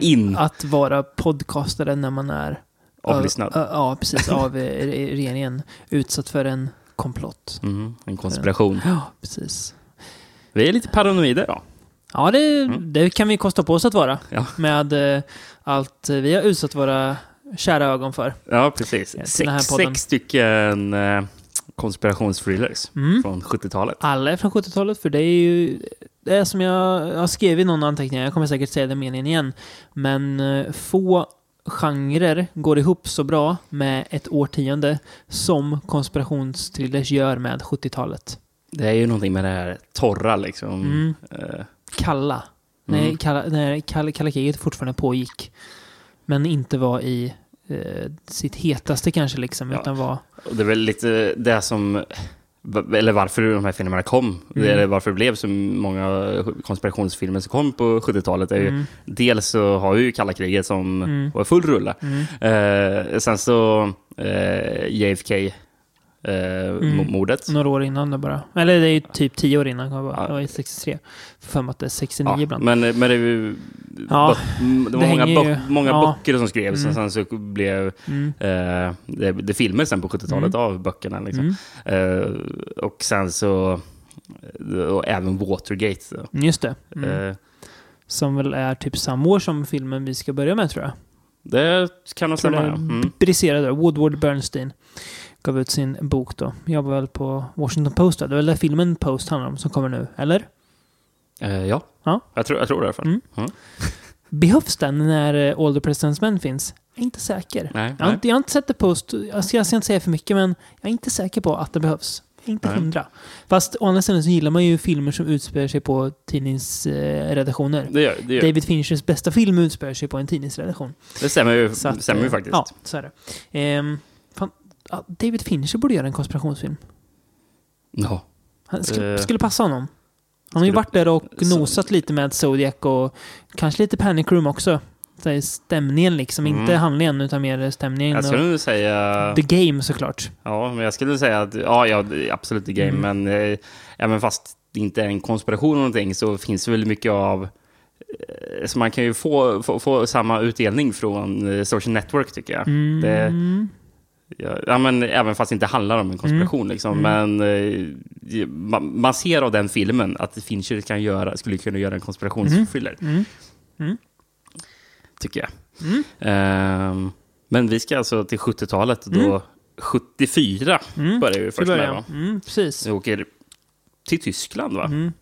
in att vara podcastare när man är avlyssnad. Ö- Ja, precis. Av eh, re- regeringen. Utsatt för en komplott. Mm, en konspiration. Ja, precis. Vi är lite paranoida då. Ja, det, Mm. det kan vi kosta på oss att vara. Ja. Med eh, allt vi har utsatt våra kära ögon för. Ja, precis. Sex, sex stycken eh, konspirationsthrillers Mm. från 70-talet. Alla är från 70-talet, för det är ju... Det är som jag har skrivit i någon anteckning, jag kommer säkert säga den meningen igen. Men eh, få genrer går ihop så bra med ett årtionde som konspirationsthrillers gör med 70-talet. Det är ju någonting med det här torra liksom. Mm. Eh, Kalla. Mm. Nej, kalla, när kalla, kalla kriget fortfarande pågick. Men inte var i eh, sitt hetaste kanske liksom, Ja. utan var... det är väl lite det som... Eller varför de här filmerna kom. Mm. Eller varför det blev så många konspirationsfilmer som kom på 70-talet. Är ju, Mm, Dels så har ju kalla kriget som Mm. var full rulle. mm, Eh, sen så eh, JFK eh, Mm. mo- mordet. några år innan det bara. Eller det är ju typ tio år innan. Det var, Ja. det var ju 63. För mig att det är 69 Ja, ibland. men, men det, är ju, Ja, det var det många, ju- bö- många ja. böcker som skrevs. Mm. Och sen så blev Mm, eh, det, det filmer sen på 70-talet av böckerna. Liksom. mm, Eh, och sen så... Och även Watergate. Så. just det. Mm. Eh, Som väl är typ samma år som filmen vi ska börja med tror jag. det kan nog stämma. Mm. briserade. Woodward Bernstein gav ut sin bok då. Jag var väl på Washington Post. Det är väl där filmen Post handlar om som kommer nu, eller? Eh, ja, Ja. Jag, tror, jag tror det i alla fall. Mm. Mm. Behövs den när eh, All the President's Men finns? Jag är inte säker. Nej, Jag har, inte, jag har inte sett det Post. Jag ska, jag ska inte säga för mycket, men jag är inte säker på att det behövs. Inte hundra. Fast å andra sidan så gillar man ju filmer som utspelar sig på tidningsredaktioner. Det, gör, det, gör. David Finchers bästa film utspelar sig på en tidningsredaktion. det stämmer ju, att, stämmer ju eh, faktiskt. Ja, så är det. Ehm, David Fincher borde göra en konspirationsfilm. Ja. Han skulle, Eh, skulle passa honom. Han har ju varit där och så- nosat lite med Zodiac och kanske lite Panic Room också. Så stämningen liksom, Mm. inte handlingen utan mer stämningen. Jag skulle och säga... The Game såklart. Ja, men jag skulle säga att ja, ja absolut the game, Mm. men eh, även fast det inte är en konspiration eller någonting så finns det väl mycket av... Eh, så man kan ju få, få, få samma utdelning från social network tycker jag. Mm. Det- Ja, men även fast det inte handlar om en konspiration. Liksom. Mm. Men eh, man, man ser av den filmen att Fincher kan göra, skulle kunna göra en konspirationsthriller, Mm. tycker jag. Mm. Ehm, men vi ska alltså till 70-talet, då Mm. 74 Mm. börjar vi först med. Va? Mm, precis. Vi åker till Tyskland va? Mm.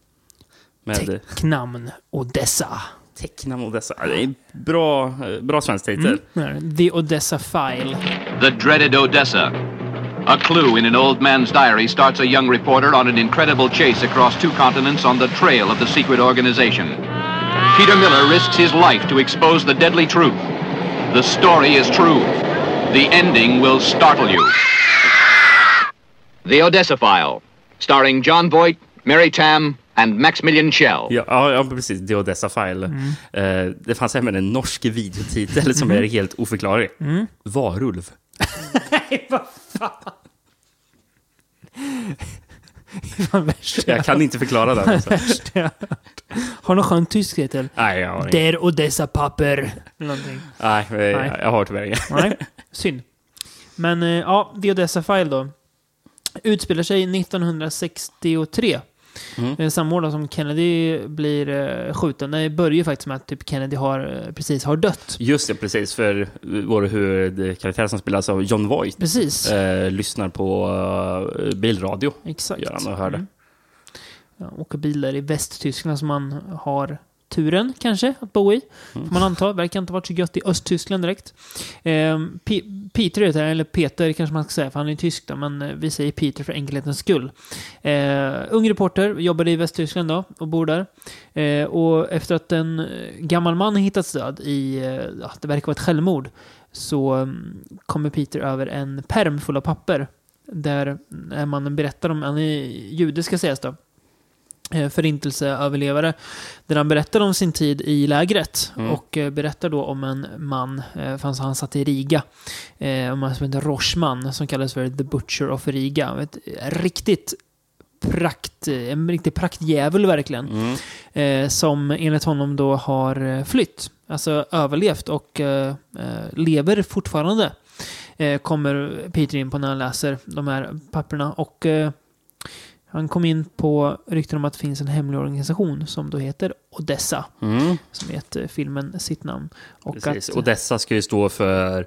Med Tecknamn Odessa. Tecknam och dessa. Ja, Det är en bra, bra svensk titel. Mm. The Odessa File. The dreaded Odessa. A clue in an old man's diary starts a young reporter on an incredible chase across two continents on the trail of the secret organization. Peter Miller risks his life to expose the deadly truth. The story is true. The ending will startle you. The Odessa File, starring John Voight, Mary Tam, and Maximilian Schell. Ja, ja, precis. The Odessa File. Eh, det fanns även en norsk videotitel som är helt oförklarlig. Varulv. Nej, vad fan. Det Jag kan inte förklara den. Alltså. jag har. Har någon skön tysk titel? Nej, jag har ingen. Der Odessa Papper. Någonting. Nej, eh, Nej. jag har tyvärr ingen. Nej, synd. Men eh, ja, The Odessa File då. Utspelar sig 1963. Mm. Eh, Samma år som Kennedy blir eh, skjuten. Det börjar ju faktiskt med att typ Kennedy har, eh, precis har dött. Just det, precis. För vår huvudkaraktär som spelas av John Voight Precis. eh, lyssnar på eh, bilradio. Exakt. gör han och hör det. Mm. Ja, åker bilar i Västtyskland som man har turen kanske att bo i. Mm. Får man anta. Verkar inte ha varit så gött i Östtyskland direkt. P- Peter heter eller Peter kanske man ska säga, för han är tysk då, men eh, vi säger Peter för enkelhetens skull. Eh, ung reporter, jobbade i Västtyskland då och bor där. Eh, och efter att en eh, gammal man hittats död i, eh, ja, det verkar vara ett självmord, så mm, kommer Peter över en perm full av papper. Där eh, mannen berättar om, han är jude ska sägas då, eh, förintelseöverlevare. Där han berättar om sin tid i lägret. Mm. Och eh, berättar då om en man, eh, fanns han satt i Riga. Eh, en man som heter Roschman, som kallas för The Butcher of Riga. Ett riktigt prakt, en riktig praktdjävul verkligen. Mm. Eh, som enligt honom då har eh, flytt. Alltså överlevt och eh, eh, lever fortfarande. Eh, kommer Peter in på när han läser de här papperna. Och eh, han kom in på rykten om att det finns en hemlig organisation som då heter Odessa. Mm. Som gett eh, filmen sitt namn. Och Precis. att, Och dessa ska ju stå för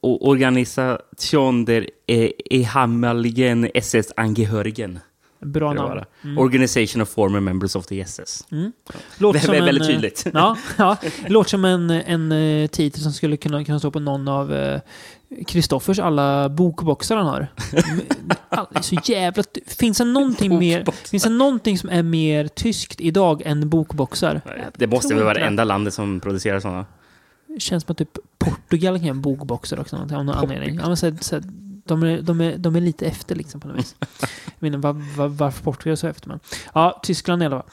Organisation der e- ehemaligen SS-angehörigen. Bra namn. det. Organization of former members of the SS. Låter Det är en, väldigt eh, tydligt. Ja, ja, låter som en, en eh, titel som skulle kunna, kunna stå på någon av eh, Kristoffers alla bokboxar han har. All- så jävla... Finns det någonting mer... Finns det någonting som är mer tyskt idag än bokboxar? Det måste väl vara det. enda landet som producerar sådana. Det känns som att typ Portugal kan göra bokboxar också av någon anledning. Ja, men så, så, de, är, de, är, de är lite efter liksom på något vis. Jag inte var, var, varför Portugal är så efter men. Ja, Tyskland i alla fall.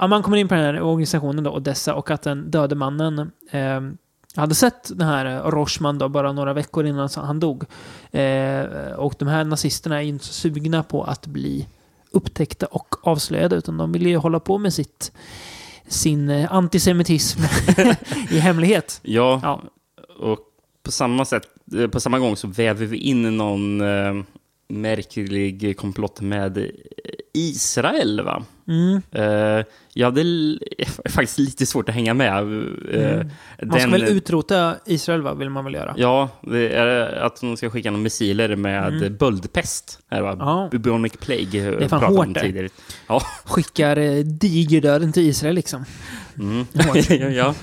Ja, man kommer in på den här organisationen då, Odessa, och att den döde mannen ehm, hade sett den här eh, Rochman då bara några veckor innan han dog. Eh, och de här nazisterna är inte så sugna på att bli upptäckta och avslöjade utan de vill ju hålla på med sitt sin eh, antisemitism i hemlighet. Ja, Ja. och på samma sätt, eh, på samma gång så väver vi in någon eh, märklig komplott med eh, Israel, va? Mm. Eh, jag hade faktiskt lite svårt att hänga med. Eh, Mm. Man ska den- väl utrota Israel, va? Vill man väl göra? Ja, det är att de ska skicka några missiler med Mm. böldpest. Här, va? Ja. Bubonic plague. Det är fan hårt tidigare. Ja. Skickar eh, digerdöden till Israel liksom. Mm. Ja, ja.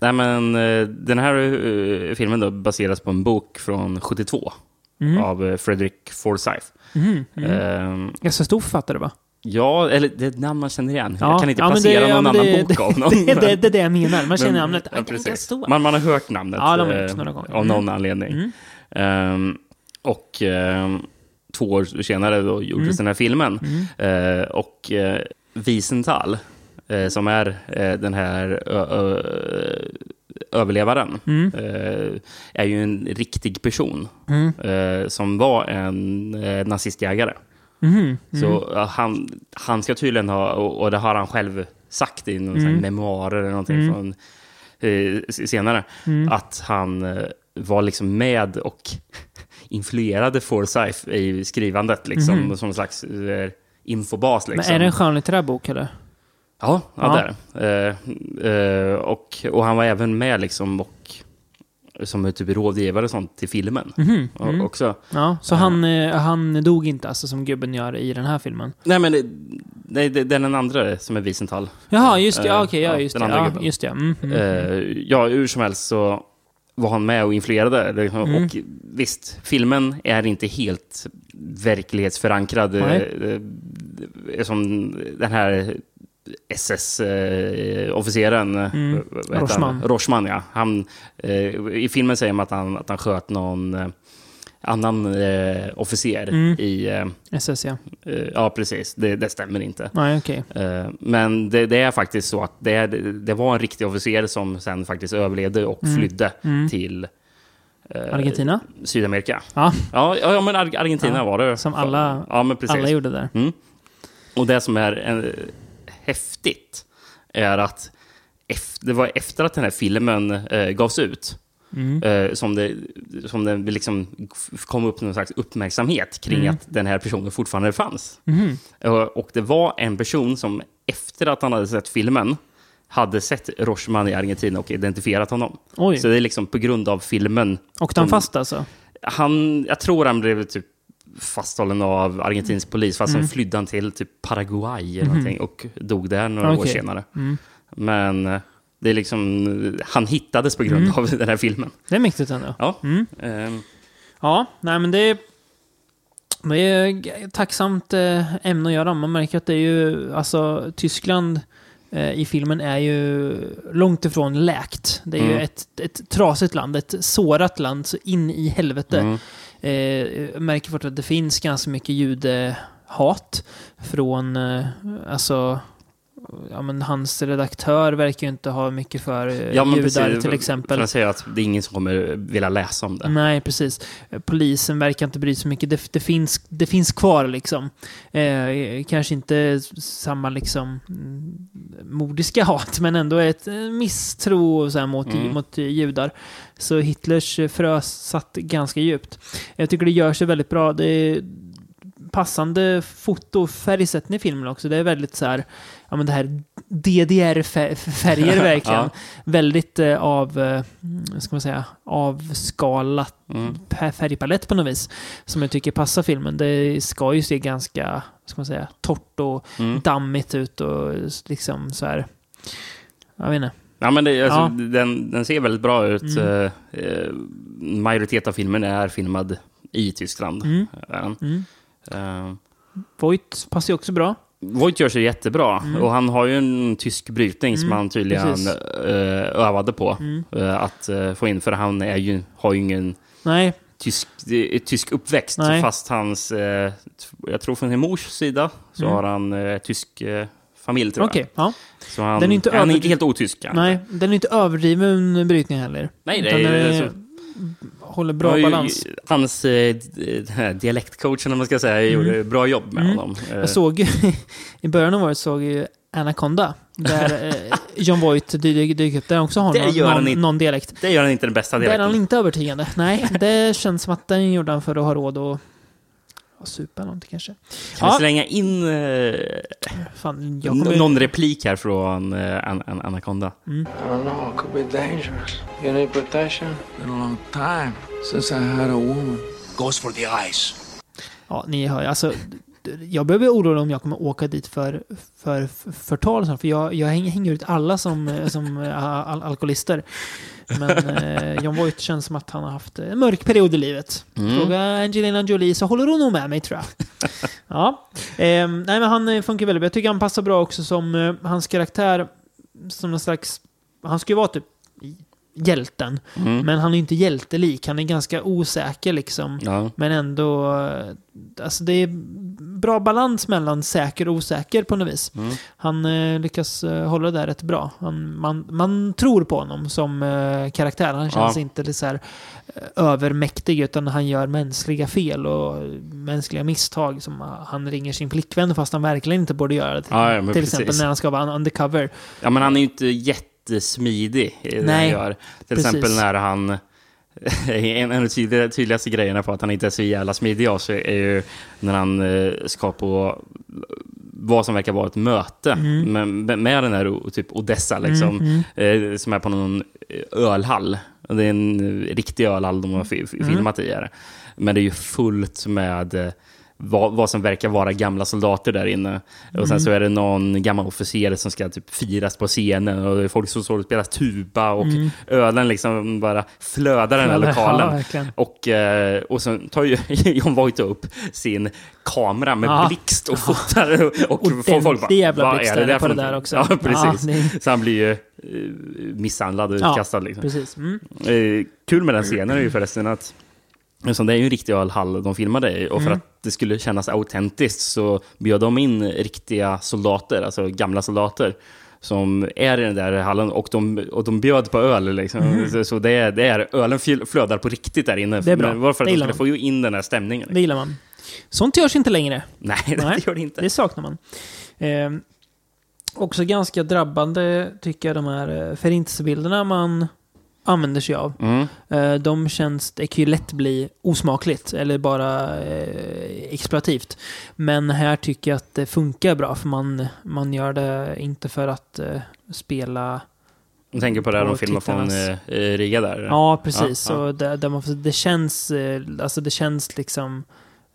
Nej, men eh, den här eh, filmen då baseras på en bok från 72 Mm. av eh, Frederick Forsyth. Mm. Mm. Ehm, Ganska stor författare, va? ja, eller det är ett namn man känner igen. Ja, Jag kan inte ja, placera det- ja, någon men annan det- bok av någon. Det, det, det är det jag menar. Man känner Men- namnet. ja, Ja, precis. Man, man har hört namnet Ja, de har eh, några gånger. av någon Mm. anledning. Mm. Ehm, och ehm, två år senare då gjordes Mm. den här filmen. Och uh, Wiesenthal, eh, som är eh, den här överlevaren, Mm. eh, är ju en riktig person. Mm. eh, som var en eh, nazistjägare. Mm. Så han, han ska tydligen ha, och, och det har han själv sagt i någon Mm. memoarer eller någonting Mm. från, senare, Mm. att han var liksom med och influerade Forsyth i skrivandet, liksom, Mhm. som en slags infobas. Liksom. Men är det en skönlitterär bok, eller? Ja, ja, Ja. det. Eh, eh, och, och han var även med liksom och som typ rådgivare och sånt till filmen Mhm. o- Mm. också. Ja, så Ja. han, eh, han dog inte alltså som gubben gör i den här filmen? Nej, men nej, det, det är den andra som är Wiesenthal. Jaha, just det. Ja, Eh, okej, ja, ja, just den det. andra Ja, gubben. just det. Mm. Mm. Eh, ja, hur som helst så var han med och influerade. liksom. Mm. Och visst, filmen är inte helt verklighetsförankrad. Eh, eh, Som den här SS-officeren. Mm. Rochman. Rochman, ja. Han, eh, I filmen säger man att han, att han sköt någon eh, annan eh, officer Mm. i... Eh, SS, ja. eh, ja, precis. Det, det stämmer inte. Nej. Eh, Men det, det är faktiskt så att det, det var en riktig officer som sen faktiskt överlevde och Mm. flydde Mm. till eh, Argentina? Sydamerika. Ja, Ja, ja, men Ar- Argentina Ja, var det. som alla- ja, men precis. alla gjorde där. Mm. Och det som är eh, häftigt är att efter, det var efter att den här filmen eh, gavs ut Mm. eh, som det, som det liksom kom upp någon slags uppmärksamhet kring Mm. att den här personen fortfarande fanns. Mhm. Och och det var en person som efter att han hade sett filmen hade sett Rochman i Argentina och identifierat honom. Oj. Så det är liksom på grund av filmen. Åkte han fast alltså? Han, jag tror han blev typ fasthållen av argentinsk polis, fast Mm. sen flydde han till typ Paraguay eller Mhm. någonting och dog där några år Okej. senare. Mm. Men eh, det är liksom, han hittades på grund Mm. av den här filmen. Det är mäktigt ändå. Ja. Ehm, Ja, nej men det är, det är tacksamt eh, ämne att göra. Man märker att det är ju, alltså Tyskland eh, i filmen är ju långt ifrån läkt. Det är ju Mm. ett, ett trasigt land, ett sårat land, så in i helvete. mm. Eh, jag märker fortfarande att det finns ganska mycket judehat från, eh, alltså, ja, men hans redaktör verkar ju inte ha mycket för eh, Ja, judar precis. till exempel. Att säga att det är ingen som kommer vilja läsa om det. Nej, precis. Polisen verkar inte bry sig så mycket. Det, det, finns, det finns kvar liksom. Eh, kanske inte samma liksom mm, mordiska hat, men ändå ett eh, misstro så här, mot, Mm. mot judar. Så Hitlers frö satt ganska djupt. Jag tycker det gör sig väldigt bra. Det är passande foto och färgsättning i filmen också. Det är väldigt så här, ja men det här DDR-färger verkligen. Ja. Väldigt eh, av, eh, ska man säga, avskalat Mm. pa- färgpalett på något vis. Som jag tycker passar filmen. Det ska ju se ganska, ska man säga, torrt och Mm. dammigt ut och liksom så här. Jag vet inte. Ja, men det, alltså, Ja. den, den ser väldigt bra ut. Mm. Eh, eh, majoritet av filmen är filmad i Tyskland. Mm. den. Mm. Eh, Voight passar ju också bra. Voight gör sig jättebra. Mm. Och han har ju en tysk brytning som Mm, han tydligen precis. eh, övade på. Mm. eh, att eh, få in, för han är ju, har ju ingen Nej, tysk, är tysk uppväxt. Nej. Fast hans, jag tror från sin mors sida, så Mm. har han tysk familj tror jag. Ja. Så han, Den är inte han är inte helt otysk. Nej, den är inte överdriven brytning heller. Nej, det är- den alltså- håller bra Ja, balans. Hans eh, d- den här dialektcoachen, om man ska säga, gjorde bra jobb med Mm. honom. Eh, Jag såg ju, i början av året såg jag Anaconda. Där eh, John Voight dy- dyker upp. Där också har Det någon, någon, inte. någon dialekt. Det gör han inte den bästa Där är han dialekten. inte övertygande. Nej, det känns som att den gjorde han för att ha råd att ja, supa någonting kanske. Kan vi Ja. slänga in eh, Fan, kommer... någon replik här från eh, An An Anaconda? I don't know. It could be dangerous. You need protection? Been a long time since I had a woman. goes for the eyes. Ja, ni hör ju. Alltså, jag behöver oroa mig om jag kommer åka dit för, för, för förtal. och sånt, För jag, jag hänger, ut alla som, eh, som eh, al alkoholister. Men eh, John Voight känns som att han har haft en mörk period i livet. Mm. Fråga Angelina Jolie så håller hon nog med mig tror jag. ja. Ehm, nej men han eh, funkar väldigt bra. Jag tycker han passar bra också som eh, hans karaktär. Som någon slags... Han ska ju vara typ hjälten. Mm. Men han är inte hjältelik. Han är ganska osäker liksom. Ja. Men ändå, eh, alltså det är bra balans mellan säker och osäker på något vis. Mm. Han eh, lyckas eh, hålla det där rätt bra. Han, man, man tror på honom som eh, karaktär. Han känns Ja. inte så här eh, övermäktig utan han gör mänskliga fel och mänskliga misstag. Som han ringer sin flickvän fast han verkligen inte borde göra det. Till, Ja, till precis. exempel när han ska vara undercover. ja, men han är ju inte jättesmidig i det han Nej, gör. Till precis. exempel när han... en av de tydliga- tydligaste grejerna på att han inte är så jävla smidig av sig är ju när han eh, ska på vad som verkar vara ett möte Mm. med, med, den här typ Odessa, liksom, eh, som är på någon ölhall. Det är en riktig ölhall de har Mm. fi, filmat i. Här. Men det är ju fullt med eh, vad, vad som verkar vara gamla soldater där inne. Och Mm. sen så är det någon gammal officer som ska typ firas på scenen och det är folk som står och spelar tuba och ölen liksom bara flödar den här Mm. Ja, lokalen. verkligen. Och, eh, och så tar ju John Voight upp sin kamera med Ja. blixt och fotar. Och, och får folk Ordentlig jävla "Vad är det på det där någonting?" också. Ja, precis. Ja, Så han blir ju eh, misshandlad och Ja, utkastad. Liksom. Mm. Eh, kul med den scenen är ju förresten att Eftersom det är ju en riktig ölhall de filmade i och för Mm. att det skulle kännas autentiskt så bjöd de in riktiga soldater, alltså gamla soldater som är i den där hallen och de, och de bjöd på öl. Liksom. Så, så det, är, det är, ölen fl- flödar på riktigt där inne. Mm. Det är bra. Men Varför Det att de gillar skulle få in den här stämningen. Det gillar man. Sånt görs inte längre. Nej, Nej, det gör det inte. Det saknar man. Eh, också ganska drabbande tycker jag de här eh, förintelsebilderna man använder sig av. Mm. Eh, de känns, det kan ju lätt bli osmakligt eller bara eh, exploativt. Men här tycker jag att det funkar bra för man, man gör det inte för att eh, spela Jag tänker på det här de filmar från eh, Riga där. Ja, precis. Ja, ja. Det, där man, det känns, eh, alltså det känns liksom,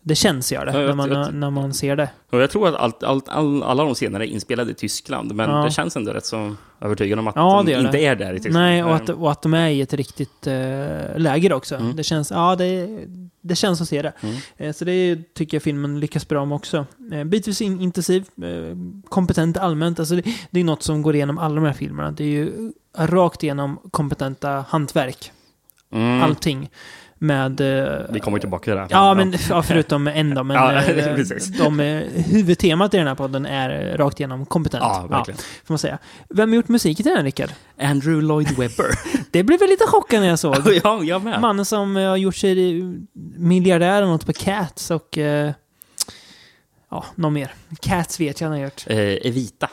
det känns gör det, Ja, jag- när, man, jag- när man ser det. Och jag tror att allt, allt, all, alla de scenerna är inspelade i Tyskland, men Ja. det känns ändå rätt så övertygande om att Ja, de inte det. är där i Tyskland. Nej, och att, och att de är i ett riktigt eh, läger också. Mm. Det känns, ja det, det känns att se det. Mm. Eh, så det tycker jag filmen lyckas bra med också. Eh, bitvis in, intensiv, eh, kompetent allmänt. Alltså det, det är något som går igenom alla de här filmerna. Det är ju rakt igenom kompetenta hantverk. Mm. Allting. Med... eh, Vi kommer tillbaka till det. Ja, men ja, förutom en då. Men Ja, eh, precis. de, eh, huvudtemat i den här podden är rakt igenom kompetent. Ja, verkligen. får man säga. Vem har gjort musiken till den, Rickard? Andrew Lloyd Webber. Det blev väl lite chockad när jag såg. ja, jag med. Mannen som har gjort sig miljardär och något på Cats och... Ja, någon mer. Cats vet jag han har gjort. Eh, Evita.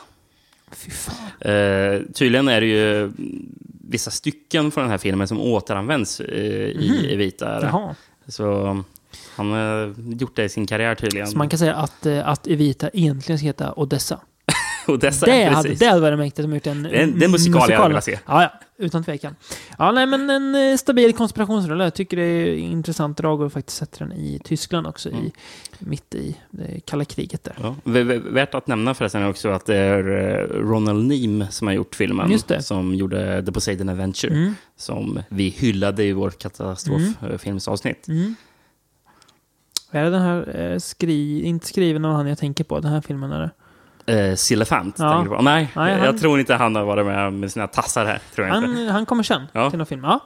Fy fan. Eh, tydligen är det ju vissa stycken från den här filmen som återanvänds eh, i Evita. är det. Jaha. Så han har gjort det i sin karriär tydligen. Så man kan säga att, eh, att Evita egentligen ska heta Odessa. Och dessa, Det hade, precis. det hade varit mäktigt om gjort en, Det är en- det är en musikal jag hade velat se. Ja, ja, utan tvekan. Ja, nej, men en eh, stabil konspirationsrulle. Jag tycker det är intressant drag och faktiskt sätter den i Tyskland också, Mm. i, mitt i det kalla kriget där. Ja. Värt att nämna förresten också att det är eh, Ronald Neame som har gjort filmen. Som gjorde The Poseidon Adventure. Mm. Som vi hyllade i vårt katastroffilmsavsnitt. Mm. Är det den här, eh, skri, inte skriven av han jag tänker på, den här filmen är det? Eh, Silefant, Ja. tänker du på? Nej, Nej, han- jag tror inte han har varit med med sina tassar här. Tror jag, inte. Han, han kommer sen Ja. till någon film. Ja,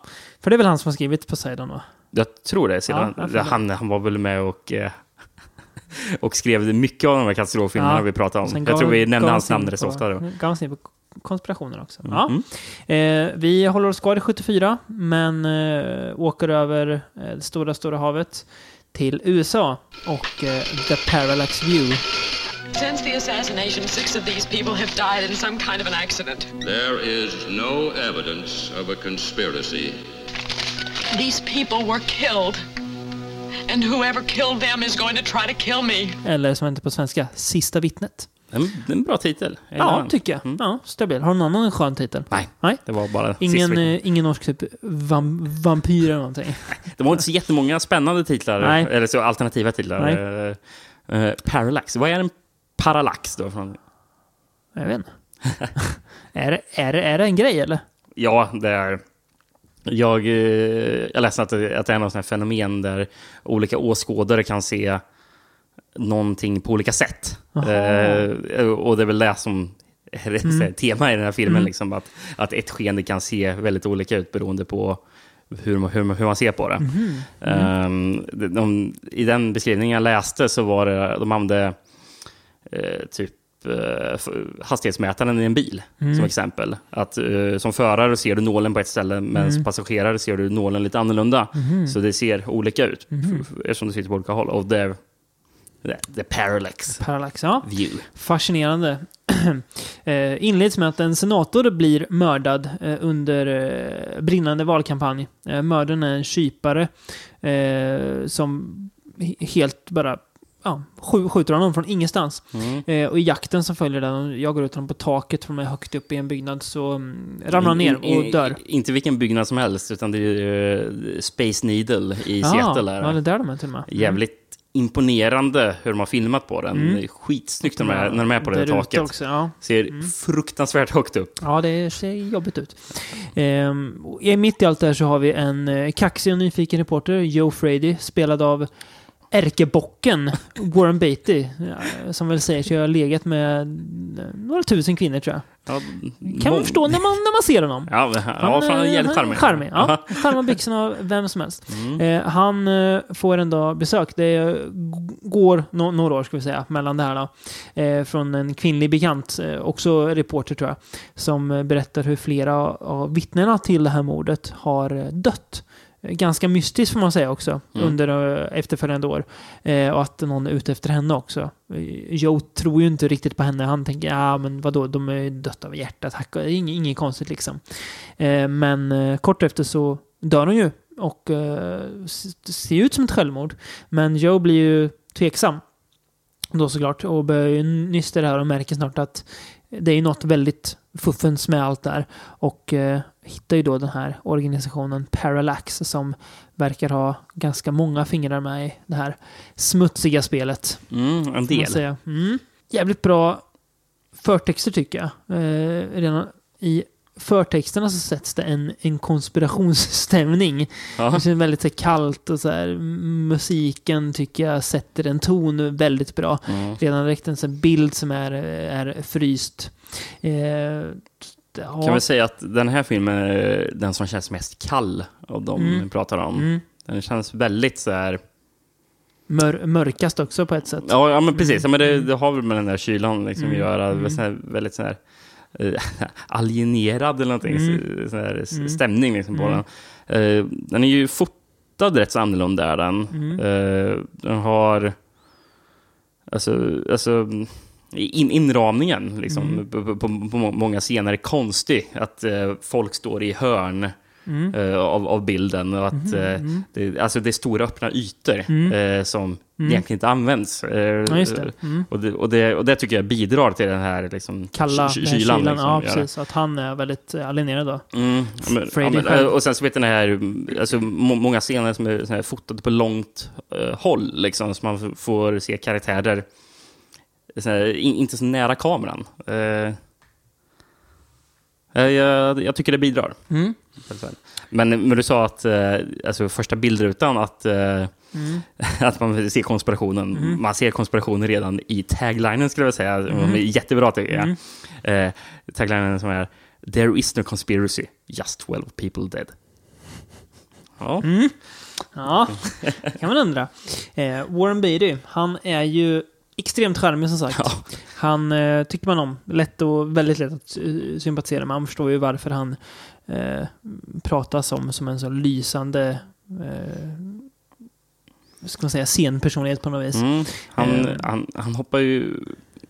för det är väl han som har skrivit Poseidon va? jag tror det. Silefant. Ja, jag tror det. han, han var väl med och, eh, och skrev mycket av de här katastroffilmerna Ja. vi pratade om. Sen Jag tror vi nämnde hans namn rätt ofta. Då. Gav han sig på konspirationer också. Ja. Mm. Eh, vi håller oss kvar i 74, men eh, åker över eh, det stora, stora havet till USA och eh, The Parallax View. Since the assassination, six of these people have died in some kind of an accident. There is no evidence of a conspiracy. These people were killed. And whoever killed them is going to try to kill me. Eller som heter på svenska, Sista vittnet. En, det är en bra titel. Ja, den. tycker jag. Mm. Ja, stabil. Har du någon annan skön titel? Nej, Nej. det var bara Ingen, eh, ingen norsk typ vam, vampyr eller någonting? Det var inte så jättemånga spännande titlar, Nej. eller så alternativa titlar. Nej. Eh, Parallax, vad är en parallax då? Från? Jag vet inte. är, det, är, det, är det en grej eller? Ja, det är... Jag, eh, jag läste att att det är något fenomen där olika åskådare kan se någonting på olika sätt. Eh, och det är väl det som är Mm. tema i den här filmen. Mm. Liksom, att, att ett skeende kan se väldigt olika ut beroende på hur, man- hur, hur man ser på det. Mhm. Ehm, de, de, I den beskrivningen jag läste så var det, de använde eh, typ eh, hastighetsmätaren i en bil Mm. som exempel. Att eh, som förare ser du nålen på ett ställe, men som passagerare ser du nålen lite annorlunda. Så det ser olika ut f- eftersom du sitter på olika håll. Och det är det, det är parallax Parallax, ja. view. Fascinerande. eh, inleds med att en senator blir mördad eh, under eh, brinnande valkampanj. Eh, mördaren är en kypare som he- helt bara ja, sk- skjuter honom från ingenstans. Mm. Eh, och i jakten som följer den, jag går ut honom på taket från högt upp i en byggnad, så mm, ramlar han ner och dör. Inte vilken byggnad som helst, utan det är eh, Space Needle i Seattle. Är ja, det det. är där de är till och med. Jävligt imponerande hur de har filmat på den. Mm. Skitsnyggt när de är, när de är på det Där taket. Också, ja. Ser fruktansvärt högt upp. Ja, det ser jobbigt ut. I mitt i allt det här så har vi en eh, kaxig och nyfiken reporter, Joe Frady, spelad av ärkebocken Warren Beatty, som väl säger sig ha legat med eh, några tusen kvinnor tror jag. Ja, Kan man förstå när man, när man ser honom. Ja, men- ja fan, eh, jävligt han- charmig. charmig. Ja, charmar byxorna av vem som helst. Eh, han eh, får ändå besök. Det går no några år, ska vi säga, mellan det här då. Eh, från en kvinnlig bekant, också reporter tror jag, som berättar hur flera av vittnena till det här mordet har dött. Ganska mystiskt får man säga också, Mm. under eh, efterföljande år. Eh, och att någon är ute efter henne också. Eh, Joe tror ju inte riktigt på henne. Han tänker, ja men vadå, de är dött av hjärtattack. Inget, inget konstigt liksom. Eh, men eh, kort efter så dör hon ju. Och eh, ser ut som ett självmord. Men Joe blir ju tveksam. Då såklart. Och börjar ju nysta det här och märker snart att det är något väldigt fuffens med allt där. Och eh, hittar ju då den här organisationen Parallax som verkar ha ganska många fingrar med i det här smutsiga spelet. Mm, en del. Mm. Jävligt bra förtexter tycker jag. Eh, redan i förtexterna så sätts det en, en konspirationsstämning. Ja. Det känns väldigt så här, kallt och så här. Musiken tycker jag sätter en ton väldigt bra. Mm. Redan direkt en sån bild som är, är fryst. Eh, ja. Kan vi säga att den här filmen är den som känns mest kall av de Mm. pratar om. Mm. Den känns väldigt så här... Mör, mörkast också på ett sätt. Ja, ja men precis. Ja, men det, det har väl med den där kylan liksom Mm, att göra. mm. Så här, väldigt så här, alienerad eller någonting. Mm. Så, så här, s- Mm. stämning liksom på Mm. den. Eh, den är ju fotad rätt så annorlunda är den. Mm. Eh, den har... Alltså, alltså in, inramningen liksom, Mm. på, på, på, på må- många scener är konstig. Att eh, folk står i hörn Mm. eh, av, av bilden. Och att, eh, mm. det, alltså det är stora öppna ytor eh, som Mm. egentligen inte används. Ja. Mm. och, det, och, det, och det tycker jag bidrar till den här liksom, Kalla kylan. kylan. liksom, ja, precis. Att han är väldigt alienerad då. Mm, men, ja, men, och sen så vet den här, alltså, må, många scener som är fotade på långt håll, liksom, så man får se karaktärer här, in, inte så nära kameran. Jag, jag tycker det bidrar. Mm. Men, men du sa att eh, alltså, första bildrutan, att, eh, Mm. att man ser konspirationen. Mm. Man ser konspirationen redan i taglinen, skulle jag säga. Mm. Jättebra, tycker jag. Mm. Eh, taglinen som är There is no conspiracy, just 12 people dead. Ja. Mm. Ja, kan man undra. Eh, Warren Beatty, han är ju extremt charmig som sagt. Ja. Han eh, tycker man om. Lätt och väldigt lätt att eh, sympatisera med. Man förstår ju varför han eh, pratas om som en så lysande eh, ska man säga, scenpersonlighet på något vis. Mm. Han, Eh. han, han hoppar ju...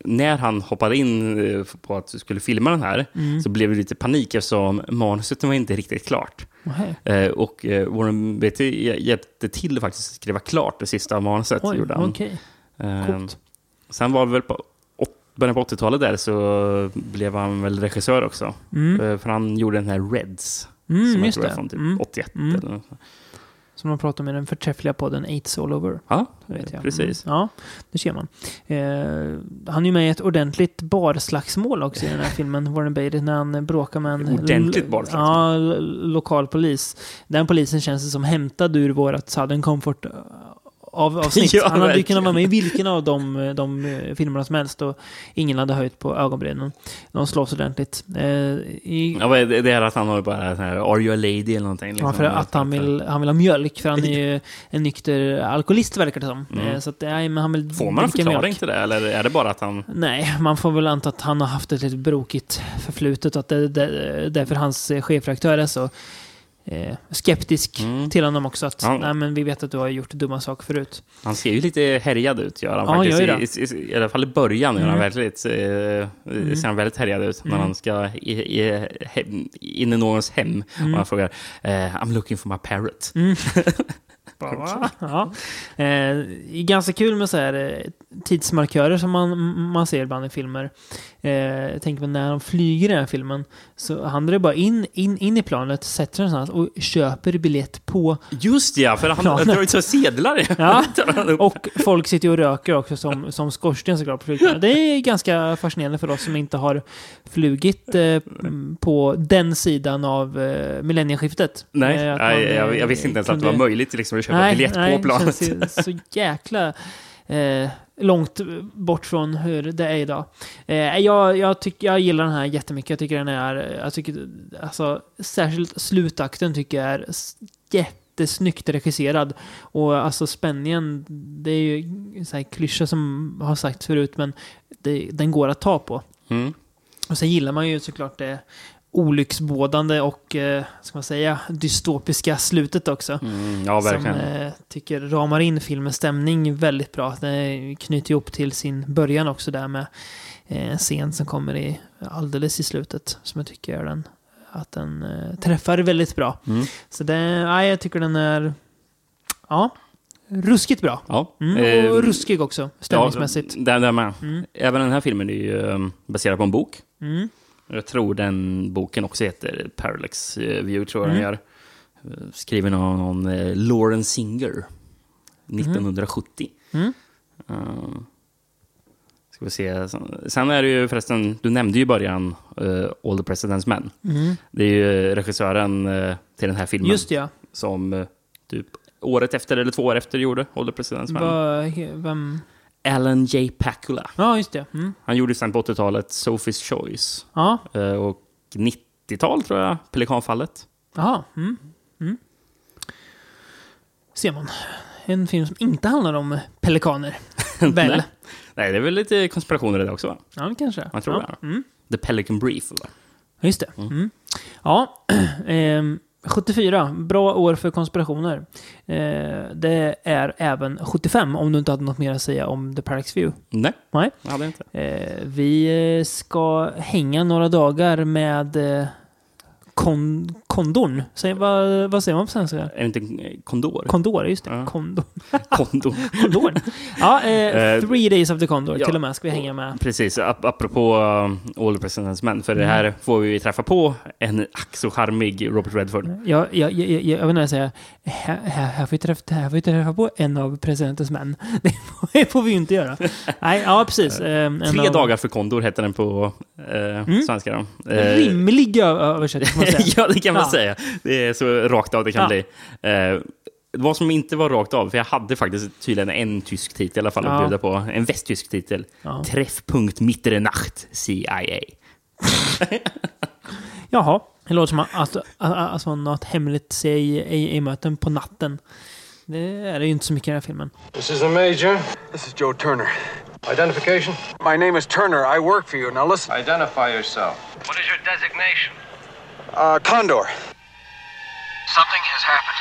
När han hoppade in eh, på att skulle filma den här Mm. så blev det lite panik eftersom manuset var inte riktigt klart. Nähä. Eh, och Warren Beatty hj- hjälpte till faktiskt att skriva klart det sista manuset. Oj, gjorde han. Eh, Coolt. Sen var det väl på början på 80-talet där så blev han väl regissör också. Mm. Eh, för han gjorde den här Reds. Mm, som jag just tror är från typ Mm. 81. Mm. Eller något. Som de pratar om i den förträffliga podden Eights All Over. Ja, Vet jag. precis. Mm. Ja, det ser man. Eh, han är ju med i ett ordentligt barslagsmål också i den här filmen, Warren Beatty, när han bråkar med en... Ordentligt barslagsmål? Ja, lokal polis. Den polisen känns som hämtad ur vårat Southern Comfort eh, av, avsnitt. Ja, han hade ju kunnat vara med i vilken av de, de eh, filmerna som helst och ingen hade höjt på ögonbrynen. De slåss ordentligt. Eh, i, Ja, är det, är att han har bara sån här Are you a lady eller någonting. Liksom. Ja, för att han vill, han vill ha mjölk, för han är ju en nykter alkoholist verkar det som. Mm. Eh, Så att, nej, men han vill Får man en förklaring mjölk. till det? Eller är det bara att han... Nej, man får väl anta att han har haft ett lite brokigt förflutet och att det, det, därför hans eh, chefredaktör är så eh, skeptisk Mm. till honom också. Att Ja. nej, men vi vet att du har gjort dumma saker förut. Han ser ju lite härjad ut, gör han Ja, faktiskt. gör ju I, i, I alla fall i början gör han Mm. väldigt, eh, ser han väldigt härjad ut. När Mm. han ska i, hem, in i någons hem Mm. och han frågar eh, I'm looking for my parrot. Mm. ja. Eh, ganska kul med så här eh, tidsmarkörer som man, man ser ibland i filmer. Eh, jag tänker på när de flyger i den här filmen. Så han drar bara in, in, in i planet, sätter sig någonstans och köper biljett på. Just ja, för han Planet. drar ju så sedlar. Ja. Och folk sitter och röker också som, som skorsten såklart på flygplanet. Det är ganska fascinerande för oss som inte har flugit eh, på den sidan av eh, millennieskiftet. Nej, Eh, nej man, eh, jag, jag visste inte ens att det var kunde- möjligt liksom, att köpa biljett på planet. Det känns så jäkla eh, långt bort från hur det är idag. Eh, jag, jag, tycker, jag gillar den här jättemycket. Jag tycker den är, jag tycker, alltså, särskilt slutakten tycker jag är jättesnyggt regisserad. Och alltså spänningen, det är ju sån här klyscha som har sagts förut, men det, den går att ta på. Mm. Och sen gillar man ju såklart det olycksbådande och, eh, ska man säga, dystopiska slutet också. Mm, ja, Som eh, tycker ramar in filmens stämning väldigt bra. Det knyter ihop till sin början också där med eh, en scen som kommer i, alldeles i slutet. Som jag tycker är den, att den eh, träffar väldigt bra. Mm. Så det, ja, jag tycker den är, ja, ruskigt bra. Ja. Mm, Eh, och ruskig också, stämningsmässigt. Ja, där, där med. Mm. Även den här filmen är ju eh, baserad på en bok. Jag tror den boken också heter Parallax eh, View, tror jag den Mm. gör. Eh, Skriven av någon eh, Lauren Singer. 1970. Mm. Eh, ska vi se. Sen är det ju förresten, du nämnde ju i början uh, All the President's Men. Mm. Det är ju regissören eh, till den här filmen. Just det, ja. Som typ året efter eller två år efter gjorde All the President's Men. Va, vem? Alan J. Pakula. Ja, just det. Mm. Han gjorde sen på 80-talet Sophie's Choice. Ja, Eh, och 90-tal tror jag, Pelikanfallet. jaha. Mm. Mm. ser man. En film som inte handlar om pelikaner. Väl? Nej. Nej, det är väl lite konspirationer i det också va? Ja, kanske. Man tror ja. det. Mm. The Pelican Brief. Va? Just det. Mm. Ja, ehm, 74. Bra år för konspirationer. Eh, det är även 75, om du inte hade något mer att säga om The Parallax View. Nej, Nej. jag hade inte. Eh, vi ska hänga några dagar med eh, kon Kondorn. Säg, vad, vad säger man på svenska? Är det inte eh, Kondor? Kondor, just det. Ja. Kondor. Kondor. Kondorn. Ja, eh, Eh, Three Days of the Condor ja. till och med ska vi hänga med. Precis, ap apropå uh, All the President's Men, för det här får vi träffa på en ack så charmig Robert Redford. Jag, jag, jag, jag, jag vill säga, här, här, här, får vi träffa, här får vi träffa på en av presidentens män. Det får, vi ju inte göra. Nej, ja precis. Eh, en Tre av- Mm. dagar för Kondor heter den på uh, svenska. Då. Eh, Rimlig översättning man säga. ja, det kan man Ja. säga. Det är så rakt av det kan Ja. bli. Eh, vad som inte var rakt av, för jag hade faktiskt tydligen en tysk titel i alla fall Ja. att bjuda på. En västtysk titel. Ja. Träffpunkt Mitternacht CIA. Jaha, det låter som att, att, att, alltså något hemligt CIA-möten på natten. Det är det ju inte så mycket i den här filmen. This is the Major. This is Joe Turner. Identification? My name is Turner. I work for you. Now listen. Identify yourself. What is your designation? Uh, Condor. Something has happened.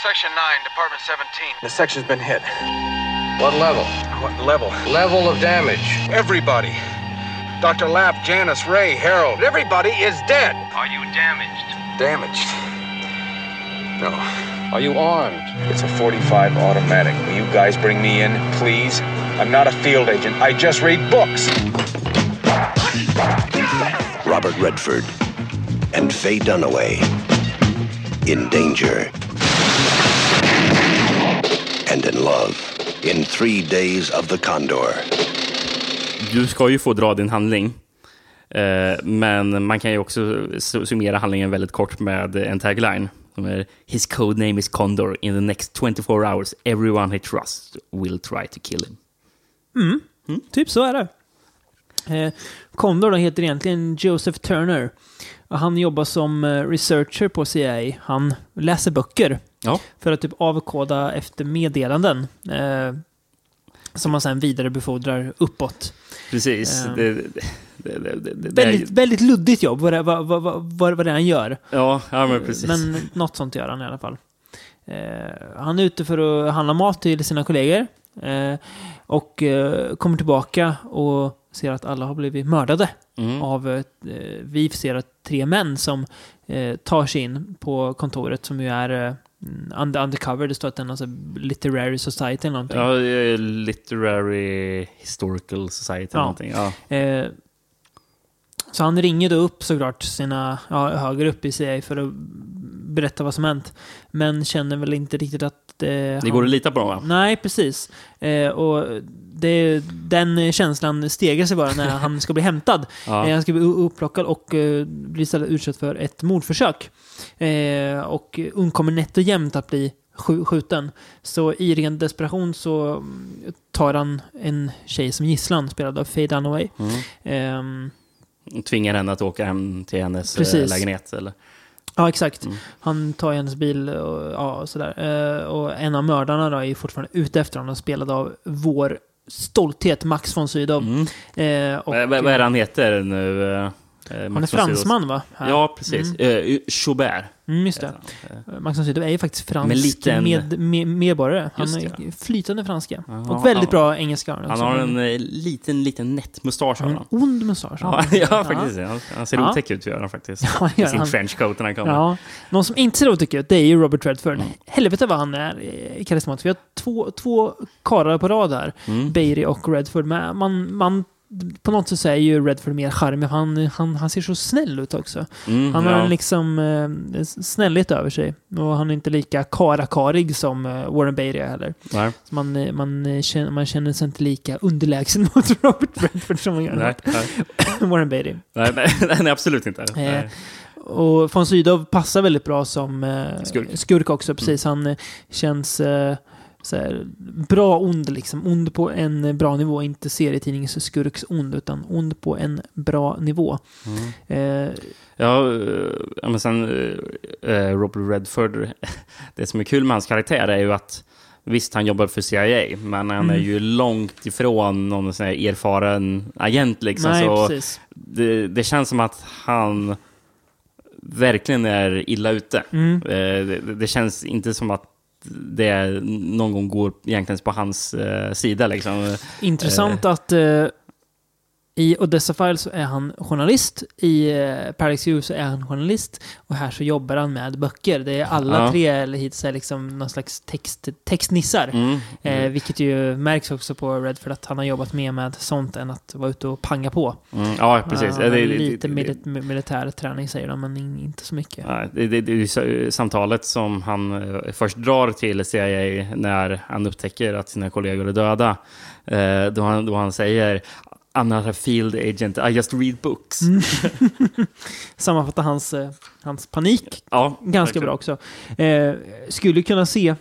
Section 9, Department 17. The section's been hit. What level? What level? Level of damage. Everybody. Dr. Lapp, Janice, Ray, Harold. Everybody is dead. Are you damaged? Damaged. No. Are you armed? It's a 45 automatic. Will you guys bring me in, please? I'm not a field agent. I just read books. Robert Redford and Faye Dunaway in danger and in love in three days of the Condor. Du ska ju få dra din handling. Eh, men man kan ju också su- summera handlingen väldigt kort med en tagline. Som är His code name is Condor. In the next 24 hours everyone he trusts will try to kill him. Typ så är det. Eh, Condor då heter egentligen Joseph Turner. Och han jobbar som eh, researcher på CIA. Han läser böcker Ja, för att typ avkoda efter meddelanden. Eh, som man sen vidarebefordrar uppåt. precis. Eh. Det, det, det, det är- Väldigt, väldigt luddigt jobb vad det, vad, vad, vad, vad det han gör. Ja, ja men precis. Men något sånt gör han i alla fall. Eh, han är ute för att handla mat till sina kollegor. Eh, och eh, kommer tillbaka och ser att alla har blivit mördade. Mm. Av, eh, vi ser att tre män som eh, tar sig in på kontoret som ju är eh, under, undercover. Det står att den är alltså literary society eller någonting. Ja, Literary Historical Society eller Ja. någonting. Ja. Eh, så han ringer då upp såklart sina, ja, högre upp i CIA för att berätta vad som hänt. Men känner väl inte riktigt att eh, Det han- går att lita på dem va? Nej, precis. Eh, och det, den känslan stegar sig bara när han ska bli hämtad. Ja. Eh, han ska bli upplockad och eh, blir istället utsatt för ett mordförsök. Eh, och undkommer nätt och jämnt att bli skj- skjuten. Så i ren desperation så tar han en tjej som gisslan, spelad av Faye Dunaway. Mm. Ehm, Tvingar henne att åka hem till hennes Precis. lägenhet. Eller? Ja, exakt. Mm. Han tar hennes bil och, ja, och sådär. Eh, och en av mördarna då är fortfarande ute efter honom, spelad av vår stolthet Max von Sydow. Mm. Eh, och, Vad, är det han heter nu? eh, eh, Han är fransman va? Här. Ja, precis. Eh, Chaubert. Mm, just det. Eh, Max von Sydow är ju faktiskt fransk liten- med, med, medborgare. Han är flytande franska. Ja, och väldigt bra engelska. Han har en eh, liten, liten nätt mustasch. en han. ond mustasch. Ja, ja, faktiskt. Han, han ser Ja. otäck ut, gör han faktiskt. Ja, gör I sin trenchcoat när han kommer. Ja, någon som inte ser otäck ut, det är ju Robert Redford. Mm. Helvete vad han är eh, karismatisk. Vi har två, två karlar på rad här. Mm. Beiri och Redford. Man, man, på något sätt så är ju Redford mer charmig. Han, han, han ser så snäll ut också. Mm, Han har ja. en liksom eh, snällhet över sig. Och han är inte lika karakarig som eh, Warren Beatty heller. Nej. Så man, eh, man, eh, känner, man känner sig inte lika underlägsen mot Robert Redford som man gör Nej, nej, Warren Beatty. nej, nej, nej, absolut inte. Nej. Och von Sydow passar väldigt bra som eh, Skurk. skurk också. Precis, han eh, känns... Eh, så här, bra ond liksom. Ond på en eh, bra nivå. Inte serietidningsskurks ond, utan ond på en bra nivå. Eh, Ja, eh, ja, men sen eh, Robert Redford, det som är kul med hans karaktär är ju att Visst, han jobbar för CIA, men han är Mm. ju långt ifrån någon sån här erfaren agent. Liksom, nej, så det, det känns som att han verkligen är illa ute. Mm. Eh, det, det känns inte som att det någon gång går egentligen på hans eh, sida. Liksom. Intressant att eh, i Odessa Files så är han journalist, i eh, Paradise View så är han journalist och här så jobbar han med böcker. Det är alla Ja. tre eller hittills är liksom någon slags text, textnissar. Mm. Eh, vilket ju märks också på Redford att han har jobbat mer med sånt än att vara ute och panga på. Mm, ja, precis. Ja, Ja, det- det- lite det- mili- militär träning säger de, men in- inte så mycket. Ja, det, det, det är samtalet som han eh, först drar till CIA när han upptäcker att sina kollegor är döda. Eh, då, han, då han säger I'm not a field agent, I just read books. Mm. Sammanfattar hans, eh, hans panik Ja, ganska bra också. Eh, skulle kunna se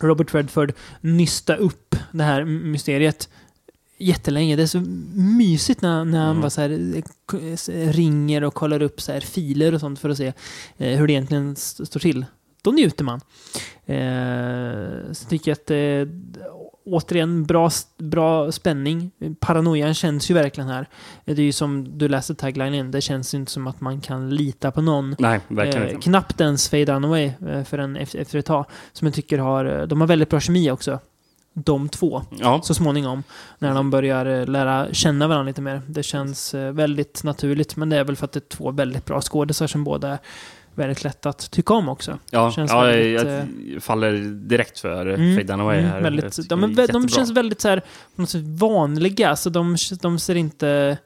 Robert Redford nysta upp det här mysteriet jättelänge. Det är så mysigt när, när han Mm. bara så här, eh, ringer och kollar upp så här filer och sånt för att se eh, hur det egentligen st- står till. Då njuter man. Eh, så tycker jag att eh, återigen bra, bra spänning. Paranoian känns ju verkligen här. Det är ju som du läste taglinen, det känns inte som att man kan lita på någon. Nej, verkligen Eh, knappt ens Faye Dunaway eh, för en efter, efter ett tag. Som jag tycker har, eh, de har väldigt bra kemi också. De två. Ja, Så småningom. När de börjar eh, lära känna varandra lite mer. Det känns eh, väldigt naturligt. Men det är väl för att det är två väldigt bra skådisar som båda är väldigt lätt att tycka om också. ja, känns ja väldigt, jag faller direkt för Mm, Faye Dunaway mm, här. väldigt, de, är, de känns väldigt så här, vanliga. Så de, de ser inte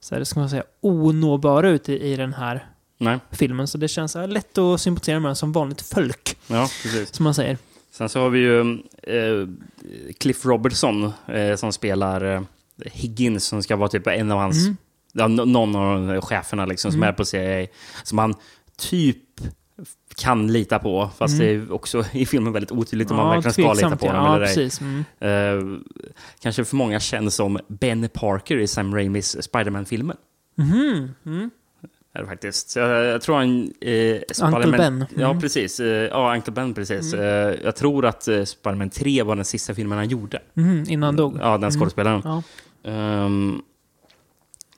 så här, ska man säga, onåbara ut i, i den här Nej, filmen. Så det känns så här, lätt att sympatisera med som vanligt folk. ja, precis. Som man säger. Sen så har vi ju eh, Cliff Robertson eh, som spelar eh, Higgins som ska vara typ en av hans, Mm. ja, någon av cheferna liksom, som Mm. är på CIA. Som han typ kan lita på, fast Mm. det är också i filmen väldigt otydligt om man verkligen ska lita på ja. honom Ja, eller ej. Mm. Eh, kanske för många känns som Ben Parker i Sam Raimis Spider-Man-filmen. Mhm. Mm. Är det faktiskt. Jag, jag tror han... Eh, Spider-Man- Ben. Ja, Mm. precis. Ja, Uncle Ben, precis. Eh, jag tror att eh, Spider-Man 3 var den sista filmen han gjorde. Mhm, Innan han dog. Ja, den skådespelaren. Ja. Ehm,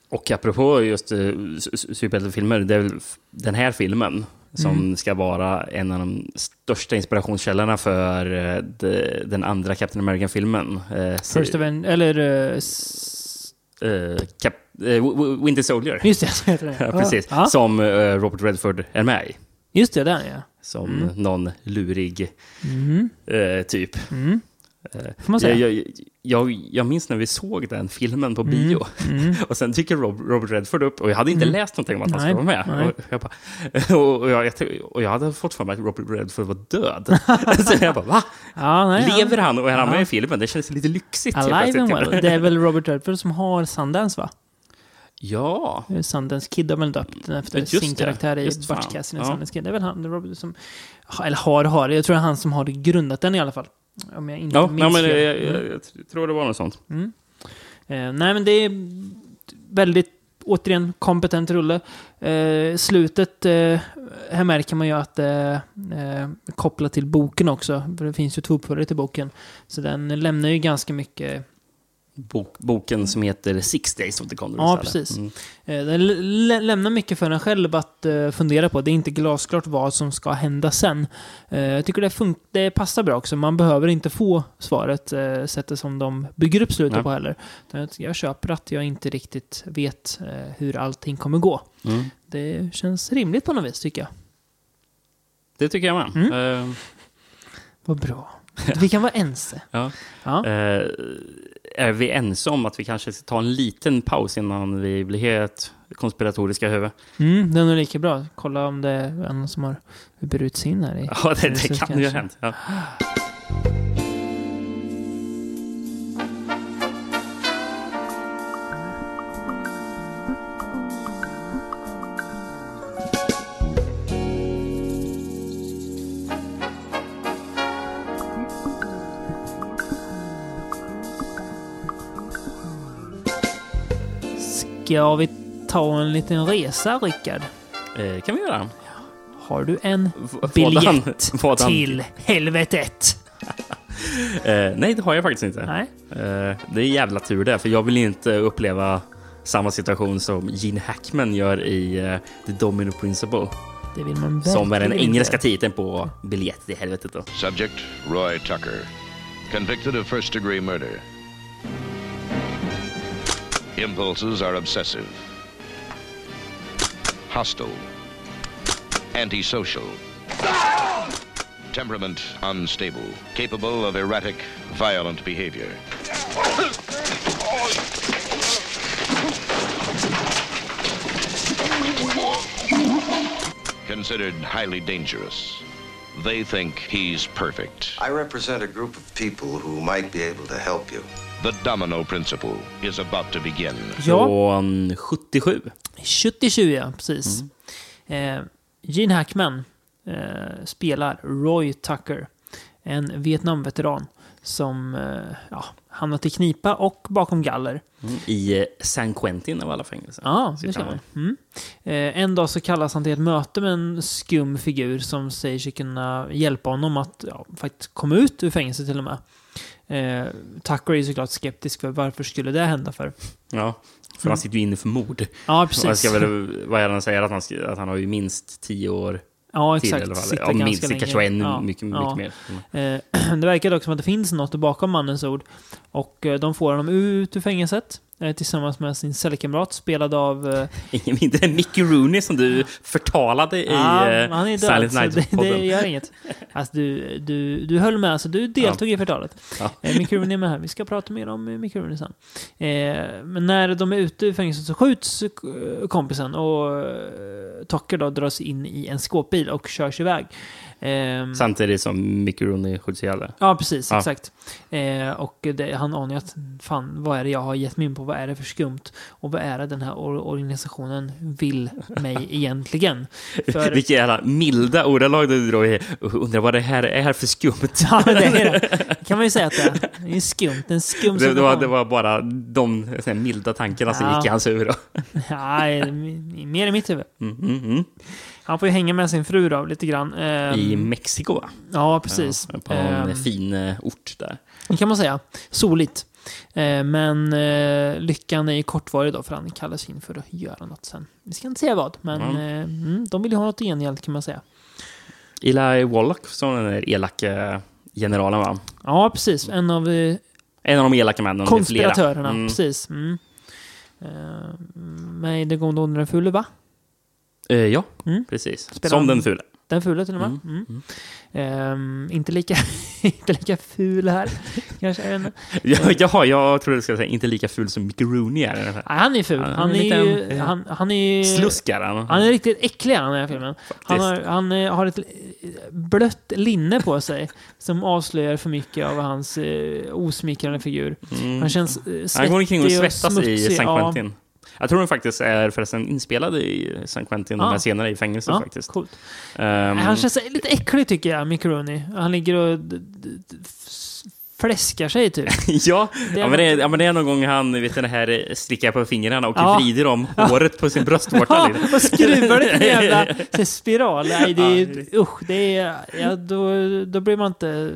och apropå just uh, superhjältefilmer, det är väl den här filmen som Mm. ska vara en av de största inspirationskällorna för eh, de, den andra Captain American-filmen. Uh, First Aven- eller... eh, s- Cap, eh, Winter Soldier. just det, heter det. Ja, precis. Ja. Som eh, Robert Redford är med i. Just det, där ja. Som Mm. någon lurig eh, typ. Mm. Eh, Får man säga. Jag, jag, jag, jag minns när vi såg den filmen på bio. Mm. Och sen dyker Rob, Robert Redford upp och jag hade inte Mm. läst någonting om att han skulle vara med. Och jag, bara, och, jag, och jag hade fått för mig att Robert Redford var död. så jag bara, va? Ja, nej, Lever han och är han Ja. med i filmen? Det känns lite lyxigt. helt Alive and well. typ. Det är väl Robert Redford som har Sundance va? Ja, Sundance Kid har väl döpt den efter Just sin det. karaktär i. Butch Cassidy. Ja. Sundance Kid. Det är väl han, Robert som... Eller har, har. Jag tror det är han som har grundat den i alla fall. Om jag inte ja, minns ja men fel. jag, jag, jag tror det var något sånt. Mm. Eh, nej, men det är väldigt, återigen, kompetent rulle. Eh, slutet, eh, här märker man ju att det är eh, kopplat till boken också. För det finns ju två uppföljare till boken. Så den lämnar ju ganska mycket Bok, boken som heter Six Days of the Condor. Ja, precis. Mm. Eh, Den lä- lämnar mycket för en själv att eh, fundera på. Det är inte glasklart vad som ska hända sen. Eh, jag tycker det, fun- det passar bra också. Man behöver inte få svaret uh, sättet som de bygger upp slutet Nej. på heller. Jag- köper att jag inte riktigt vet hur allting kommer gå. Mm. Det känns rimligt på något vis, tycker jag. Det tycker jag med. Mm. Vad bra. Vi kan vara ense. ja. Ja. Är vi ense om att vi kanske ska ta en liten paus innan vi blir helt konspiratoriska huvud? Mm, det är nog lika bra. Kolla om det är någon som har brutit sig in här i Ja, det, det kan ju ha hänt. Ja. Jag vi tar en liten resa, Rickard. Eh, kan vi göra. Har du en V- vadan- biljett vadan- till helvetet? Eh, nej, det har jag faktiskt inte. Nej. Eh, det är jävla tur det, för jag vill inte uppleva samma situation som Gene Hackman gör i eh, The Domino Principle. Det vill man Som är den engelska inte. titeln på biljett till helvetet då. Subject Roy Tucker. Convicted of first degree murder. Impulses are obsessive, hostile, antisocial. Temperament unstable, capable of erratic, violent behavior. Considered highly dangerous. They think he's perfect. I represent a group of people who might be able to help you. The domino principle is about to begin. Ja, Från 77. 77 ja, precis. Mm. Eh, Gene Hackman eh, spelar Roy Tucker, en Vietnamveteran som eh, ja, hamnat i knipa och bakom galler. I eh, San Quentin av alla fängelser. Ja, det man. Mm. Eh, en dag så kallas han till ett möte med en skum figur som säger sig kunna hjälpa honom att ja, faktiskt komma ut ur fängelset till och med. Eh, Tucker är ju såklart skeptisk för varför skulle det hända för? Ja, för han sitter ju inne för mord. Ja, Jag precis. ska väl, vad är det han säger? Att han, att han har ju minst 10 år Ja, till exakt. fall. Sitter Ja, minst. länge. kanske ännu Ja, mycket, ja. mycket mer. Eh, det verkar dock som att det finns något bakom mannens ord. Och eh, de får honom ut ur fängelset tillsammans med sin cellkamrat spelad av... Eh, Ingen mindre än Mickey Rooney som du förtalade i ja, eh, han är död, Silent så det, det Night-podden. gör inget. Alltså, du, du, du höll med, alltså, du deltog i förtalet. Ja. Eh, Mick Rooney är med här. Vi ska prata mer om eh, Mick Rooney sen. Eh, men när de är ute ur fängelset så skjuts eh, kompisen och eh, Tucker då dras in i en skåpbil och körs iväg. Eh, Samtidigt som Mickey Rooney skjuts ihjäl. Ja, precis. Ja. Exakt. Eh, och det, han anar ju att fan, vad är det jag har gett mig in på? Vad är det för skumt? Och vad är det den här or- organisationen vill mig egentligen? För, Vilka jävla milda ordalag du drar i. Undrar vad det här är för skumt. ja, det är det. kan man ju säga att det är. Det är skumt. En skum Det, det, var, det var bara de här, milda tankarna som Ja. gick i hans huvud. Nej, mer i mitt huvud. Mm, mm, mm. Han får ju hänga med sin fru då, lite grann. I Mexiko va? Ja, precis. Ja, på en Eh, fin eh, ort där. Det kan man säga. Soligt. Eh, men eh, lyckan är ju kortvarig då, för han kallas in för att göra något sen. Vi ska inte säga vad, men Mm. eh, mm, de vill ju ha något gengäld kan man säga. Eli Wallach, som den där elaka generalen va? Ja, precis. En av En av de elaka männen. konspiratörerna. Mm. Precis. Mm. Med det goda och den fule, va? Eh, ja, Mm. precis. Spelar som den fula. Den fula till och med. Mm. Ehm, inte, lika, inte lika ful här, kanske. Inte. Ja, Jaha, jag trodde du skulle säga inte lika ful som Mickey Rooney är. Nej, han är ful. Han är Han är lite ju... Han, han är Sluskar han. Han är riktigt äcklig han i den här filmen. Han har, han eh, har ett eh, blött linne på sig som avslöjar för mycket av hans eh, osmickrande figur. Han känns eh, svettig Han går omkring och svettas smutsig. i San Ja. Jag tror den faktiskt är förresten inspelad i San Quentin, de Ah. här scenerna i fängelset Ja, faktiskt. Ehm, Han känns lite äcklig tycker jag, Mick Rooney. Han ligger och fläskar sig typ. ja, Det är ja, men det är, ja, men det är någon gång han vet det här eh, slickar på fingrarna och Ja. vrider om håret på sin bröstvårta. Ja, och skruvar det till en jävla här spiral. Nej, det är, Ja, usch, det är, ja, då, då blir man inte...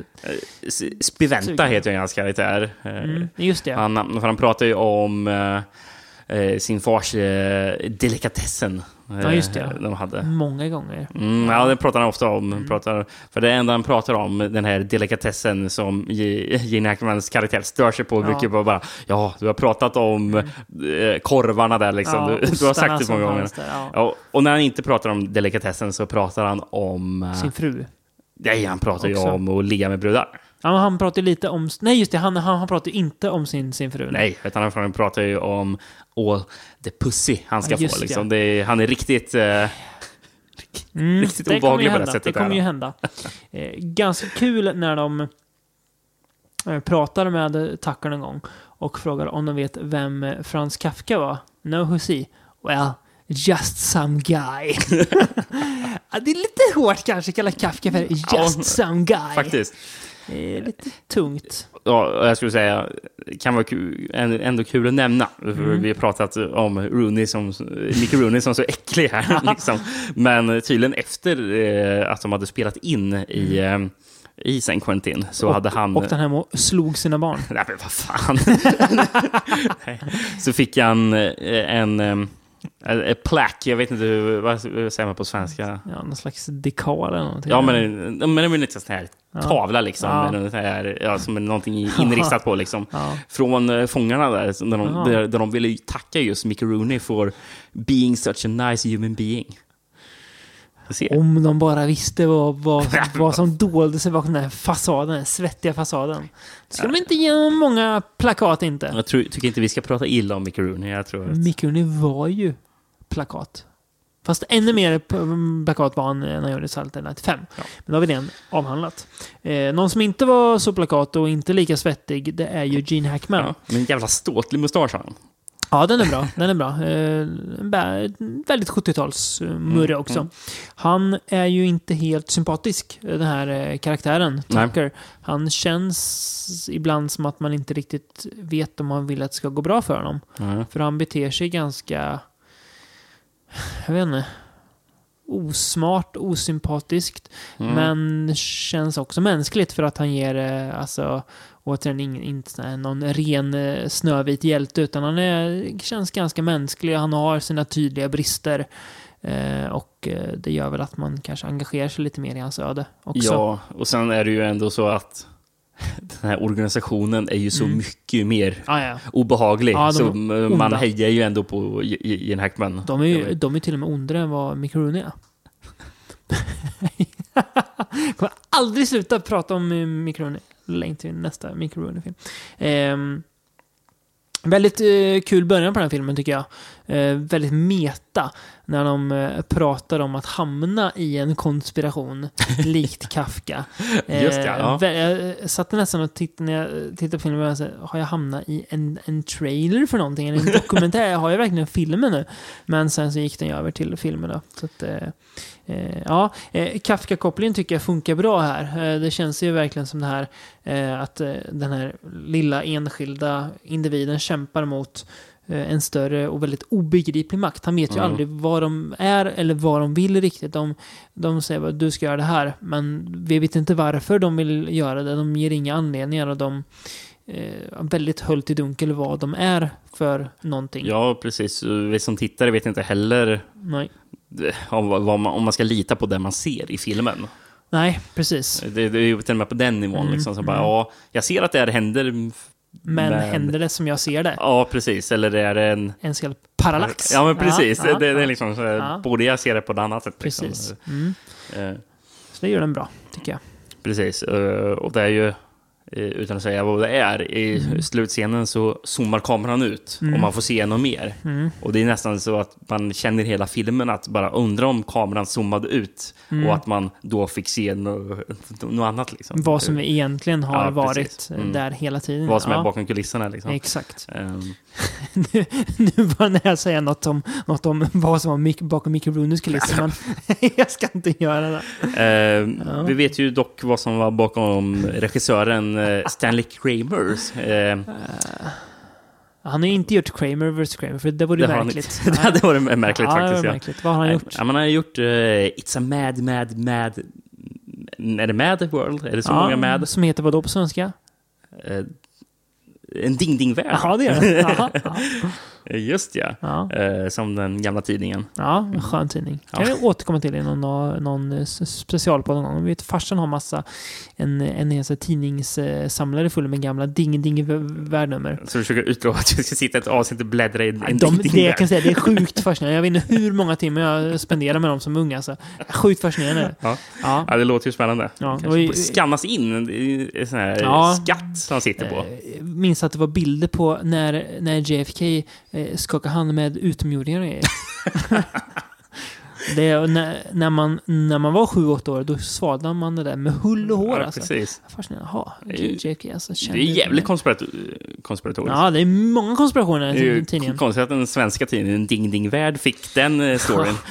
Spiventa heter ju hans karaktär. Eh, Mm, just det. Han, för han pratar ju om eh, eh, sin fars eh, delikatessen. eh, Ja, just det. De hade. Många gånger. Mm, ja, det pratar han ofta om. Mm. Pratar, för det enda han pratar om, den här delikatessen som Ge- Gene Hackmans karaktär stör sig på, Ja. brukar vara bara Ja, du har pratat om eh, korvarna där liksom. Ja, du, du har sagt det många gånger. där, ja. Ja, och när han inte pratar om delikatessen så pratar han om... eh, Sin fru. Nej, han pratar ju också. om att ligga med brudar. Ja, han pratar lite om... Nej, just det. Han, han, han pratar inte om sin, sin fru. Nej, utan han pratar ju om all the pussy han ska Ja, få. det. Liksom. Det är, han är riktigt... Eh, Mm, Riktigt det obehaglig på det sättet Det kommer ju hända. Eh, ganska kul när de eh, pratar med Tucker någon gång och frågar om de vet vem eh, Franz Kafka var. No, who's he? Well, just some guy. det är lite hårt kanske att kalla Kafka för just Ja, some guy. faktiskt. Det är lite tungt. Ja, och jag skulle säga, det kan vara kul, ändå- kul att nämna. För Mm. Vi har pratat om Rooney som, Mickey Rooney som så äcklig här. liksom. Men tydligen efter eh, att de hade spelat in i, eh, i San Quentin så hade han... Och den här och slog sina barn. Nej, men vad fan. Så fick han eh, en, en, en plack, jag vet inte hur, vad säger man på svenska? Ja, någon slags dekal eller någonting. Ja, men, men det är en sån här tavla liksom, Ja. med här, ja, som är någonting inristat på liksom. Ja. Från eh, fångarna där, där, de, där, där de ville tacka just Mickey Rooney för being such a nice human being. Ser. Om de bara visste vad, vad, vad som dolde sig bakom den här fasaden, den svettiga fasaden. Då skulle de inte ge många plakat inte. Jag tror, tycker inte vi ska prata illa om Mickey Rooney. Jag tror att, Mickey Rooney var ju plakat. Fast ännu mer plakat var han när han gjorde Salten 95. Men då har vi den avhandlat. Eh, någon som inte var så plakat och inte lika svettig, det är ju Gene Hackman. ja, men en jävla ståtlig mustasch han. Ja, den är bra. Den är bra. Eh, väldigt 70-talsmurre Mm, också. Han är ju inte helt sympatisk, den här eh, karaktären. Tucker. Han känns ibland som att man inte riktigt vet om man vill att det ska gå bra för honom. Ja. För han beter sig ganska... Jag vet inte. Osmart, osympatiskt. Mm. Men känns också mänskligt för att han ger, eh, alltså, återigen ingen, inte någon ren eh, snövit hjälte, utan han är, känns ganska mänsklig. Han har sina tydliga brister. Eh, och eh, det gör väl att man kanske engagerar sig lite mer i hans öde också. Ja, och sen är det ju ändå så att den här organisationen är ju så mycket mer Ah, ja. obehaglig. De så man hejar ju ändå på Gene Hackman. De är ju de är till och med ondare än vad Mick Rooney är. kommer aldrig sluta prata om eh, Mick Rooney. Länge till nästa Mick Rooney-film. Ehm, väldigt eh, kul början på den här filmen tycker jag. Eh, väldigt meta. När de eh, pratar om att hamna i en konspiration, likt Kafka. Just det, ja. vä- Jag satt nästan och tittade när jag tittade på filmen och sa, har jag hamnat i en, en trailer för någonting? Eller en dokumentär? Har jag verkligen filmen nu? Men sen så gick den ju över till filmen då. Så att, eh, eh, ja, eh, Kafka-kopplingen tycker jag funkar bra här. Eh, det känns ju verkligen som det här eh, att eh, den här lilla enskilda individen kämpar mot eh, en större och väldigt obegriplig makt. Han vet ju Mm. aldrig vad de är eller vad de vill riktigt. De, de säger att du ska göra det här, men vi vet inte varför de vill göra det. De ger inga anledningar och de eh, väldigt höljt i dunkel vad de är för någonting. Ja, precis. Vi som tittare vet inte heller Nej. Om, man, om man ska lita på det man ser i filmen. Nej, precis. Det, det är ju till och med på den nivån. Mm, Liksom, så bara, mm. ja, jag ser att det här händer. Men, Men- händer det som jag ser det? Ja, precis. Eller är det en... En så kallad parallax. Ja, men precis. Ja, ja, det, är liksom så här, Ja. Borde jag se det på ett annat sätt? Liksom. Precis. Mm. Eh, Så det gör den bra, tycker jag. Precis, eh, och det är ju, utan att säga vad det är, i Mm. slutscenen så zoomar kameran ut och man får se ännu mer. Mm. Och det är nästan så att man känner hela filmen att bara undra om kameran zoomade ut Mm. och att man då fick se något, något annat. Liksom. Vad som vi egentligen har Ja, varit eh, Mm. där hela tiden. Vad som Ja, är bakom kulisserna. Liksom. Exakt. Ehm, nu, nu när jag säger något om, något om vad som var mic- bakom Rooney's kulisser, men jag ska inte göra det. ehm, Ja. Vi vet ju dock vad som var bakom regissören eh, Stanley Kramers. Ehm, Han har ju inte gjort Kramer vs. Kramer, för det vore ju det han märkligt. det hade varit märkligt ja, faktiskt. Ja. märkligt. Vad har han gjort? Ja, man har gjort eh, It's a mad, mad, mad... Är det Mad World? Är det så många mad? Som heter vad då på svenska? Eh, en ding-ding-värld. Jaha, det är det. Jaha, ja. Just ja. Ja. Eh, som den gamla tidningen. Ja, en skön tidning. Kan Ja. vi återkomma till i någon, någon eh, specialpodd någon gång. Vi vet, farsan har massa, en, en så tidningssamlare full med gamla ding-ding-värdnummer. Så du försöker utlova att jag ska sitta ett avsnitt och bläddra i en De, det jag kan säga, det är sjukt fascinerande. Jag vet inte hur många timmar jag spenderar med dem som unga. Alltså. Sjukt fascinerande. Ja. Ja. ja, det låter ju spännande. Ja, Kanske och i- skannas in en sån här Ja. skatt som han sitter på. Eh, minns att det var bilder på när, när JFK eh, skakade hand med utomjordingar och grejer. det, är- när, när, man, när man var sju, åtta år, då svalde man det där med hull och hår. Ja, alltså. precis. Fascinerande. JFK alltså. Det är jävligt konspirator konspiratoriskt. Ja, det är många konspirationer i ju tidningen. konstigt att den svenska tidningen Ding Ding Värld fick den eh, storyn.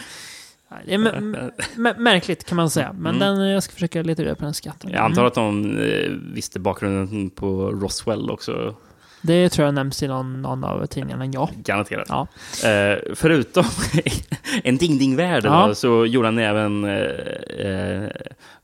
Det är märkligt kan man säga. Men den, jag ska försöka leta reda på den skatten. Jag antar att de eh, visste bakgrunden på Roswell också. Det tror jag nämns i någon, någon av tidningarna, ja. Garanterat. Ja. Eh, förutom en ding-ding-värld Ja. så gjorde han även eh, eh,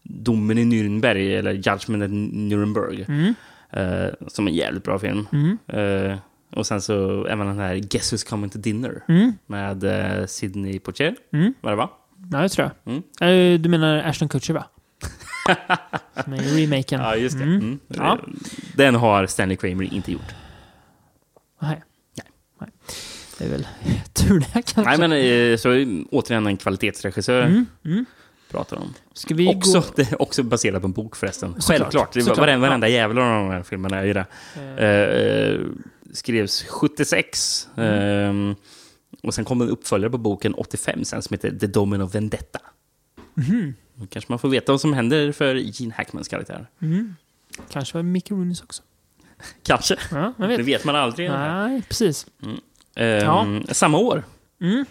domen i Nürnberg, eller Judgment at Nuremberg. Mm. Eh, som en jävligt bra film. Eh, och sen så även den här Guess Who's Coming to Dinner Mm. med eh, Sidney Poitier. Mm. Var det va? Ja, det tror jag. Mm. Du menar Ashton Kutcher, va? Som är remaken. Ja, just det. Mm. Mm. Ja. Den har Stanley Kramer inte gjort. Nej. Nej. Det är väl tur det kanske. Nej, men eh, så återigen en kvalitetsregissör Mm. Mm. pratar om. Ska vi Också, gå... det är också baserat på en bok förresten. Såklart, Självklart. Det var såklart, varenda, ja. jävla av de här filmerna är ju det. Eh, skrevs 76. Mm. eh, och sen kom en uppföljare på boken 85 sen som heter The Domino Vendetta. Mhm. Då kanske man får veta vad som händer för Gene Hackmans karaktär. Mm. Kanske var Mickey Rooney's också. Kanske. Ja, man Det vet. vet man aldrig. Nej, precis. Eh, Ja. Samma år. Mm.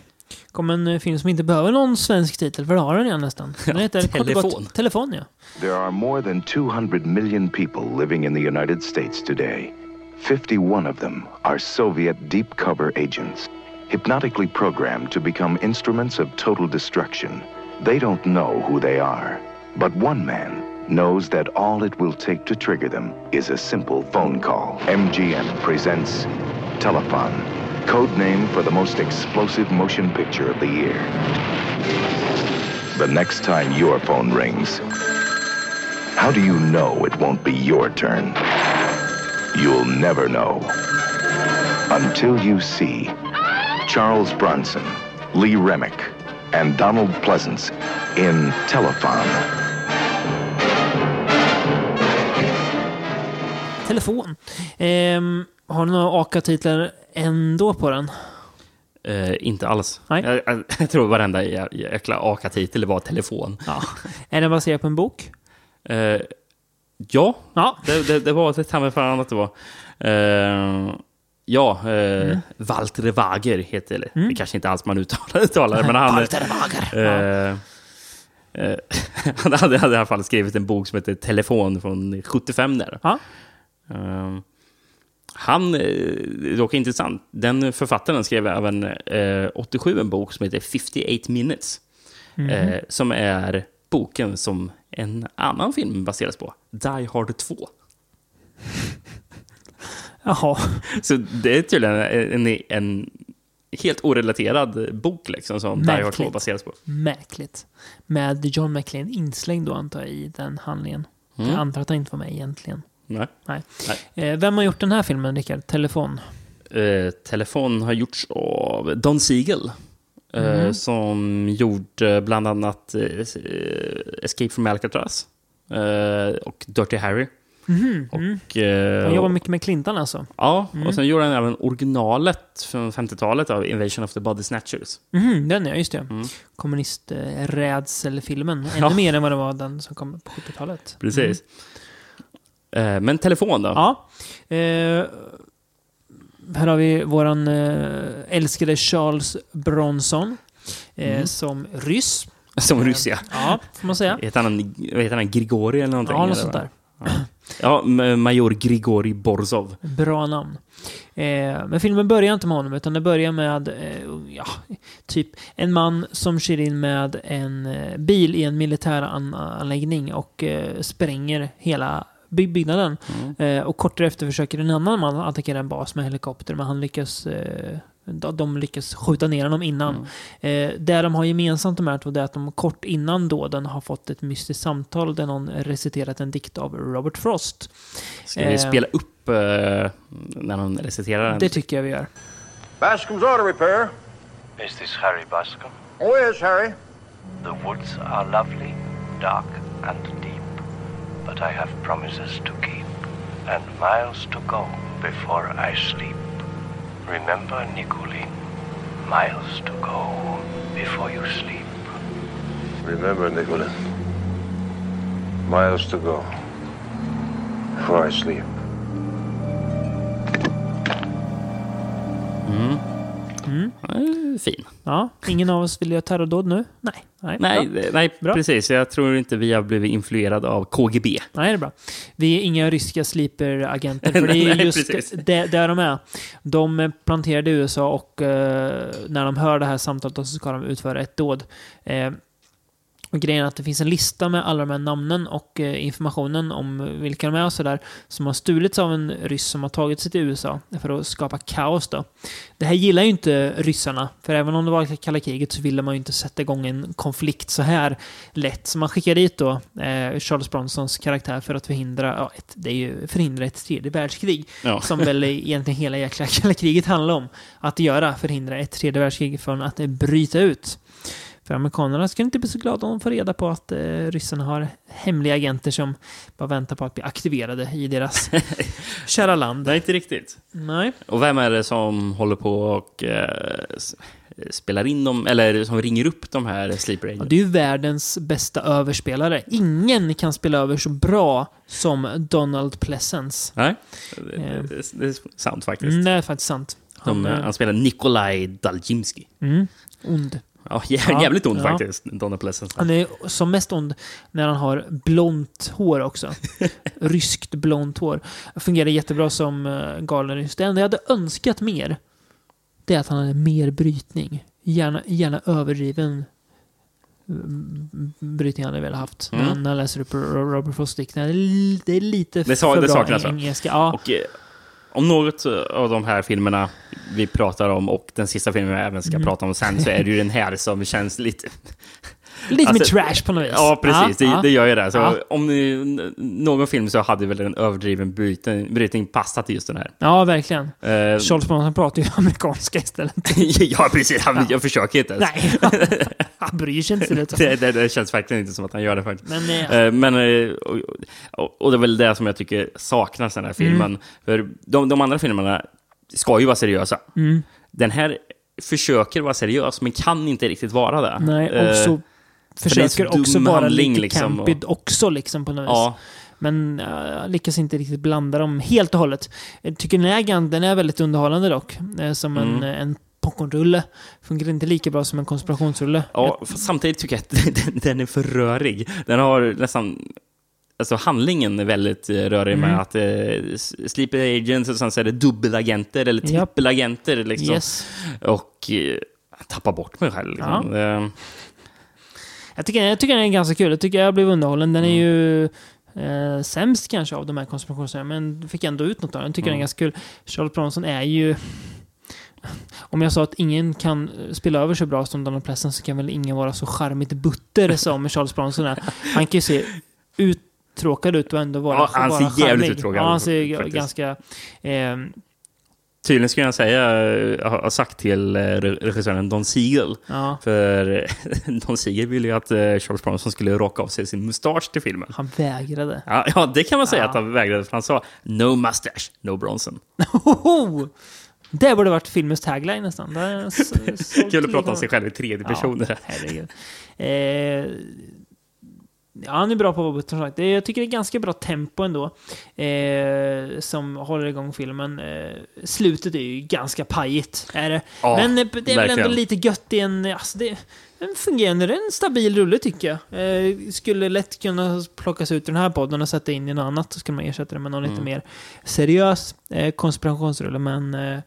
Kom en eh, film som inte behöver någon svensk titel, för det har den redan nästan. Den heter gott Telefon. Telefon, ja. There are more than 200 million people living in the United States today. 51 of them are Soviet deep cover agents, hypnotically programmed to become instruments of total destruction. They don't know who they are, but one man knows that all it will take to trigger them is a simple phone call. MGM presents Telefon, code name for the most explosive motion picture of the year. The next time your phone rings, how do you know it won't be your turn? You'll never know. Until you see Charles Bronson, Lee Remick, and Donald Pleasance in Telefon. Telefon. Ehm, har du några AKA-titlar ändå på den? Eh, inte alls. Nej. Jag, jag, jag tror varenda jä- jäkla AKA-titel var telefon. Ja. Är den baserad på en bok? Eh, ja, Ja. det, det, det var det ta mig fan att det var. Eh, ja, Mm. Walter Wager heter det. Det kanske inte alls man uttalar, uttalar det, men han... Walter Wager. Ja. Eh, eh, han hade, hade i alla fall skrivit en bok som heter Telefon från 75 där. Ja. Eh, han, eh, dock intressant, den författaren skrev även eh, 87 en bok som heter 58 minutes. Mhm. Eh, som är boken som en annan film baseras på, Die Hard 2. Jaha. Så det är tydligen en, en, en helt orelaterad bok liksom, som Die Hard 2 Märkligt. baseras på. Märkligt. Med John McClane inslängd då antar jag i den handlingen. Mm. Jag antar att han inte var med egentligen. Nej. Nej. Nej. Eh, vem har gjort den här filmen, Rickard? Telefon? Eh, telefon har gjorts av Don Siegel. Eh, Mm. Som gjorde bland annat eh, Escape from Alcatraz. Eh, och Dirty Harry. Mhm. Och, eh, Han jobbar mycket med Clinton alltså? Ja, Mm. och sen gjorde han även originalet från 50-talet av Invasion of the Body Snatchers. Mhm, den ja, just det. Mm. Kommunisträdselfilmen. Ännu Ja. mer än vad det var den som kom på 70-talet. Precis. Eh, men telefon då? Ja. Eh, här har vi våran eh, älskade Charles Bronson. Mm. Som ryss. Som Ryssja. Ja, får man säga. Heter han, vad heter han? Grigori eller någonting? Ja, något sånt där. Ja, ma- major Grigori Borzov. Bra namn. Men filmen börjar inte med honom, utan det börjar med ja, typ en man som kör in med en bil i en militäranläggning och spränger hela byggnaden. Eh, och kort därefter försöker en annan man attackera en bas med helikopter, men han lyckas eh, de- lyckas skjuta ner honom innan. Eh, det de har gemensamt de här två är att de kort innan dåden har fått ett mystiskt samtal där någon reciterat en dikt av Robert Frost. Ska vi Eh, spela upp eh, när han reciterar den? Det tycker jag vi gör. Bascom's auto repair. Is this Harry Bascom? Oh, yes, Harry. The woods are lovely, dark and deep, but I have promises to keep and miles to go before I sleep. Remember, Nicolene, miles to go before you sleep. Remember, Nicholas. Miles to go before I sleep. Mm. Eh, Fin. Ja, ingen av oss vill göra terrordåd nu? Nej. Nej, Nej, bra. nej Bra. precis. Jag tror inte vi har blivit influerade av KGB. Nej, det är bra. Vi är inga ryska sleeper-agenter, för det är Nej, just precis. det, där de är. De planterade i USA och eh, när de hör det här samtalet så ska de utföra ett dåd. Eh, och grejen är att det finns en lista med alla de här namnen och eh, informationen om vilka de är och sådär som har stulits av en ryss som har tagit sig till USA för att skapa kaos då. Det här gillar ju inte ryssarna, för även om det var kalla kriget så ville man ju inte sätta igång en konflikt så här lätt. Så man skickar dit då eh, Charles Bronsons karaktär för att förhindra, ja, ett, det är ju förhindra ett tredje världskrig. Ja. Som väl egentligen hela jäkla kalla kriget handlar om. Att göra, förhindra ett tredje världskrig från att bryta ut. För amerikanerna skulle inte bli så glada om de får reda på att eh, ryssarna har hemliga agenter som bara väntar på att bli aktiverade i deras kära land. Nej, inte riktigt. Nej. Och vem är det som håller på och eh, spelar in dem, eller som ringer upp de här sleeper Ja, agents? det är ju världens bästa överspelare. Ingen kan spela över så bra som Donald Pleasence. Nej, det, det, det är sant faktiskt. Mm, det är faktiskt sant. Han, eh, eh, han spelar Nikolaj Daljimski. mm, ond. Ja, jä- Ja, jävligt ond ja. faktiskt, Donald Pleasence. Han är som mest ond när han har blont hår också. Ryskt blont hår. Fungerar jättebra som uh, galen ryss. Det enda jag hade önskat mer, det är att han hade mer brytning. Gärna, gärna överdriven mm, brytning hade jag velat haft. Mm. När jag läser upp Ro- Robert Frost det är lite Det för det bra engelska. Ja, Och eh, om något av de här filmerna vi pratar om och den sista filmen vi även ska Mm. prata om sen så är det ju den här som känns lite... lite alltså- mer trash på något vis. Ja, precis. Ja, det, ja. det gör ju det. Så Ja. om ni, någon film så hade väl en överdriven brytning, brytning passat till just den här. Ja, verkligen. Eh, Charles Bronson pratar ju amerikanska istället. ja, precis. Han, Ja. Jag försöker inte ens. Nej, han bryr sig inte. det. Det, det, det känns verkligen inte som att han gör det faktiskt. Men, Eh, men eh, och, och, det är väl det som jag tycker saknas i den här filmen. Mm. För de, de andra filmerna ska ju vara seriösa. Mm. Den här försöker vara seriös, men kan inte riktigt vara det. Nej, och så för en försöker också dum vara handling, lite liksom, campid också liksom på något vis. Ja, Men uh, lyckas inte riktigt blanda dem helt och hållet. Jag tycker den är, gan- den är väldigt underhållande dock. Eh, som en, Mm. en popcornrulle. Fungerar inte lika bra som en konspirationsrulle. ja samtidigt tycker jag att den, är för rörig. Den har nästan... Alltså handlingen är väldigt eh, rörig Mm. med att eh, s- sleeper agents och sen så är det dubbelagenter eller trippelagenter. Liksom. Yes. Och eh, jag tappar bort mig själv. Liksom. Eh, Jag tycker, jag tycker den är ganska kul. Jag tycker jag blev underhållen. Den är Mm. ju eh, sämst kanske av de här konspirationsserierna, men fick ändå ut något av den. Jag tycker den är Mm. ganska kul. Charles Bronson är ju... Om jag sa att ingen kan spela över så bra som Donald Pleasence så kan väl ingen vara så charmigt butter som Charles Bronson är. Han kan ju se uttråkad ut och ändå vara Ja, han ser vara jävligt charmig. uttråkad Ja, han ut, ser faktiskt. ganska... Eh, Tydligen skulle jag säga, eh, ha sagt till eh, re- regissören Don Siegel. ja, För Don Siegel ville ju att eh, Charles Bronson skulle raka av sig sin mustasch till filmen. han vägrade. Ja, ja det kan man säga Ja. att han vägrade, för han sa no mustache, no Bronson. Det borde varit filmens tagline nästan. Kul att prata om sig själv i tredje person. Ja. Eh, ja, han är bra på vad som sagt. Det- Jag tycker det är ganska bra tempo ändå. Eh, som håller igång filmen. Eh, slutet är ju ganska pajigt. Är det. Ja, Men eh, det är väl ändå verkligen. lite gött i en... Alltså det, en fungerande, en stabil rulle tycker jag. Eh, skulle lätt kunna plockas ut ur den här podden och sätta in i något annat. Så skulle man ersätta det med någon lite Mm. mer seriös eh, konspirationsrulle. Men eh,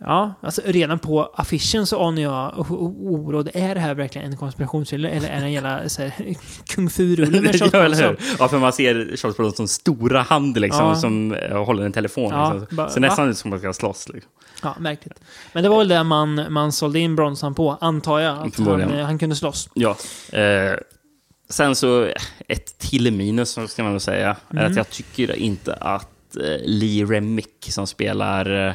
ja, alltså redan på affischen så anar jag o- o- oråd. Är det här verkligen en konspirationsrulle eller är det en jävla så här, kung fu-rulle med Charles? Bronson? Ja, för man ser Charles Bronsons stora hand liksom, Ja. som eh, håller en telefon. Ja, liksom. Ser nästan ut som att man ska slåss. Liksom. Ja, märkligt. Men det var väl det man, man sålde in Bronson på, antar jag. Att han, eh, han kunde slåss. Ja. Eh, sen så, ett till minus som ska man väl säga, är Mm. att jag tycker inte att Lee Remick som spelar eh,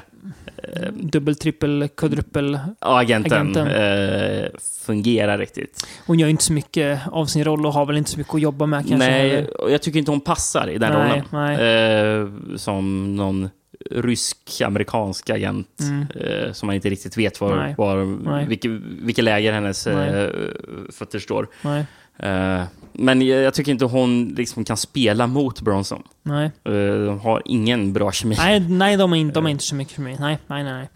Dubbel, trippel, kvadruppel. agenten, Agenten. Eh, fungerar riktigt. Hon gör inte så mycket av sin roll och har väl inte så mycket att jobba med kanske. Nej, och jag tycker inte hon passar i den Nej, rollen. nej. Eh, som någon rysk-amerikansk agent Mm. eh, som man inte riktigt vet var, Nej. var, Nej. vilket, vilket läger hennes eh, fötter står. Eh, men jag, jag tycker inte hon liksom kan spela mot Bronson. Nej. Eh, de har ingen bra kemi. Nej, nej de, är inte, de är inte så mycket för mig. Nej, nej, nej. nej.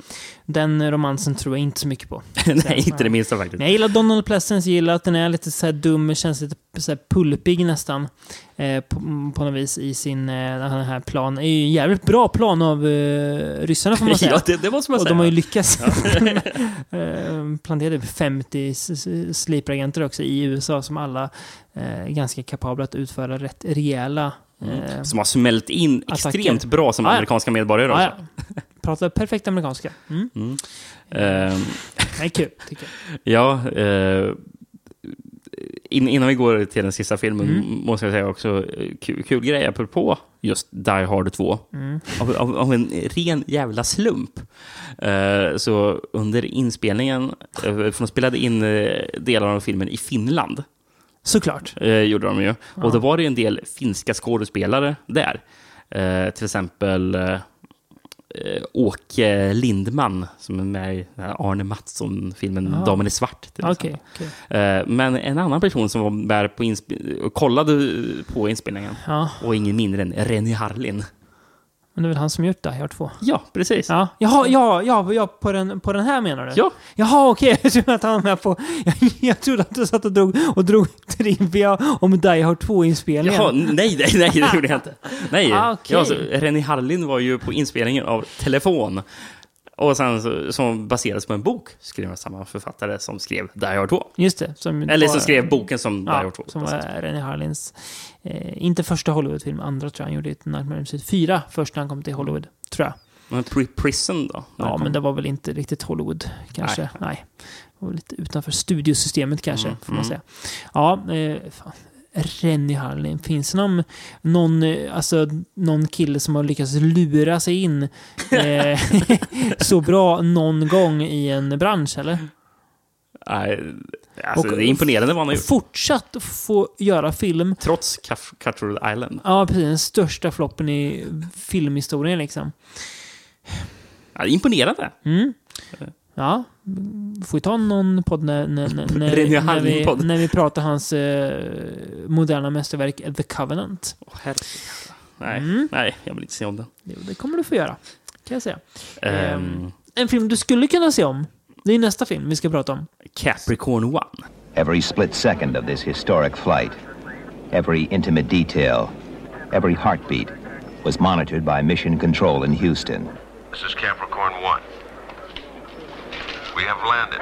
Den romansen tror jag inte så mycket på. Nej, inte det minsta faktiskt. Men jag gillar Donald Pleasence, jag gillar att den är lite så dum, känns lite så pulpig nästan. Eh, på, på något vis i sin eh, den här plan. Det är ju en jävligt bra plan av eh, ryssarna får man säga. Ja, det, det måste man Och säga. de har ju lyckats. eh, planterade 50 s- s- sleeperagenter också i USA som alla eh, är ganska kapabla att utföra rätt rejäla eh, Som har smält in Attacker. extremt bra som Ja, ja. amerikanska medborgare också. ja. Pratar perfekt amerikanska. Mm. Ehm, Det är kul, tycker jag. ja, in, innan vi går till den sista filmen Mm. måste jag säga också eh, kul, kul grej apropå just Die Hard 2. Mm. Av, av, av en ren jävla slump. Eh, så under inspelningen, för de spelade in delar av filmen i Finland. Såklart. Eh, gjorde de ju. Och då var det en del finska skådespelare där. Eh, till exempel eh, Åke Lindman som är med i Arne Mattsson-filmen Ah. Damen i svart. exempel. okej. Eh, men en annan person som var med på insp- och kollade på inspelningen Ja, och ingen mindre än Renny Harlin. Men det är väl han som gjort det, jag två. Ja, precis. Ja, Jaha, ja, ja, ja på, den, på den här menar du? Ja. Jaha, okej. Jag trodde att han var med på... Jag, jag trodde att du satt och drog, och drog trivia om Die Hard 2-inspelningen. Jaha, nej, nej, nej, det gjorde jag inte. Nej, Ah, okej. ja, så Renny Harlin var ju på inspelningen av Telefon. Och sen så, som baserades på en bok skriven av samma författare som skrev Die Hard 2. Just det. Som Eller var- som skrev boken som Die Ja, Hard 2. som var René Harlins... Eh, inte första Hollywoodfilm, andra tror jag. Han gjorde ett Nightmare Street 4 först när han kom till Hollywood, tror jag. Men Pri- Prison då? Ja, men det var väl inte riktigt Hollywood, kanske. Nej. Det var lite utanför studiosystemet kanske, Mm, får man mm. säga. Ja, eh, fan. Renny Harlin. Finns det någon, någon, alltså, någon kille som har lyckats lura sig in eh, så bra någon gång i en bransch, eller? Nej, alltså, Och- det är imponerande vad han har gjort. Fortsatt få göra film. Trots Cutthroat Island. Ja, precis. Den största floppen i filmhistorien liksom. Ja, det är imponerande. Mm. Ja, får vi ta någon podd när, när, när, när, vi, när vi pratar hans eh, moderna mästerverk The Covenant. Åh, herregud. Nej, Mm. nej, jag vill inte se om den. Det, det kommer du få göra, kan jag säga. Ehm, En film du skulle kunna se om, det är nästa film vi ska prata om. Capricorn One. Every split second of this historic flight, every intimate detail, every heartbeat was monitored by Mission Control in Houston. This is Capricorn 1. We have landed.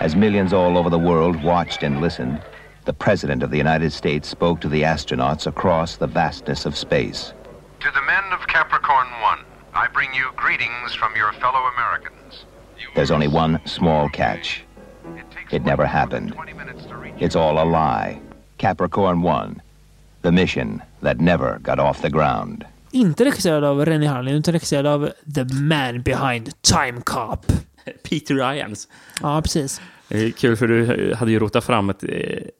As millions all over the world watched and listened, the President of the United States spoke to the astronauts across the vastness of space. To the men of Capricorn 1, I bring you greetings from your fellow Americans. There's only one small catch. It never happened. 20 minutes to reach It's all a lie. Capricorn 1, the mission that never got off the ground. Inte regisserad av Renny Harlin, utan regisserad av The Man Behind Time Cop. Peter Ryans. Ja, precis. Eh, Kul för du hade ju rotat fram ett, eh,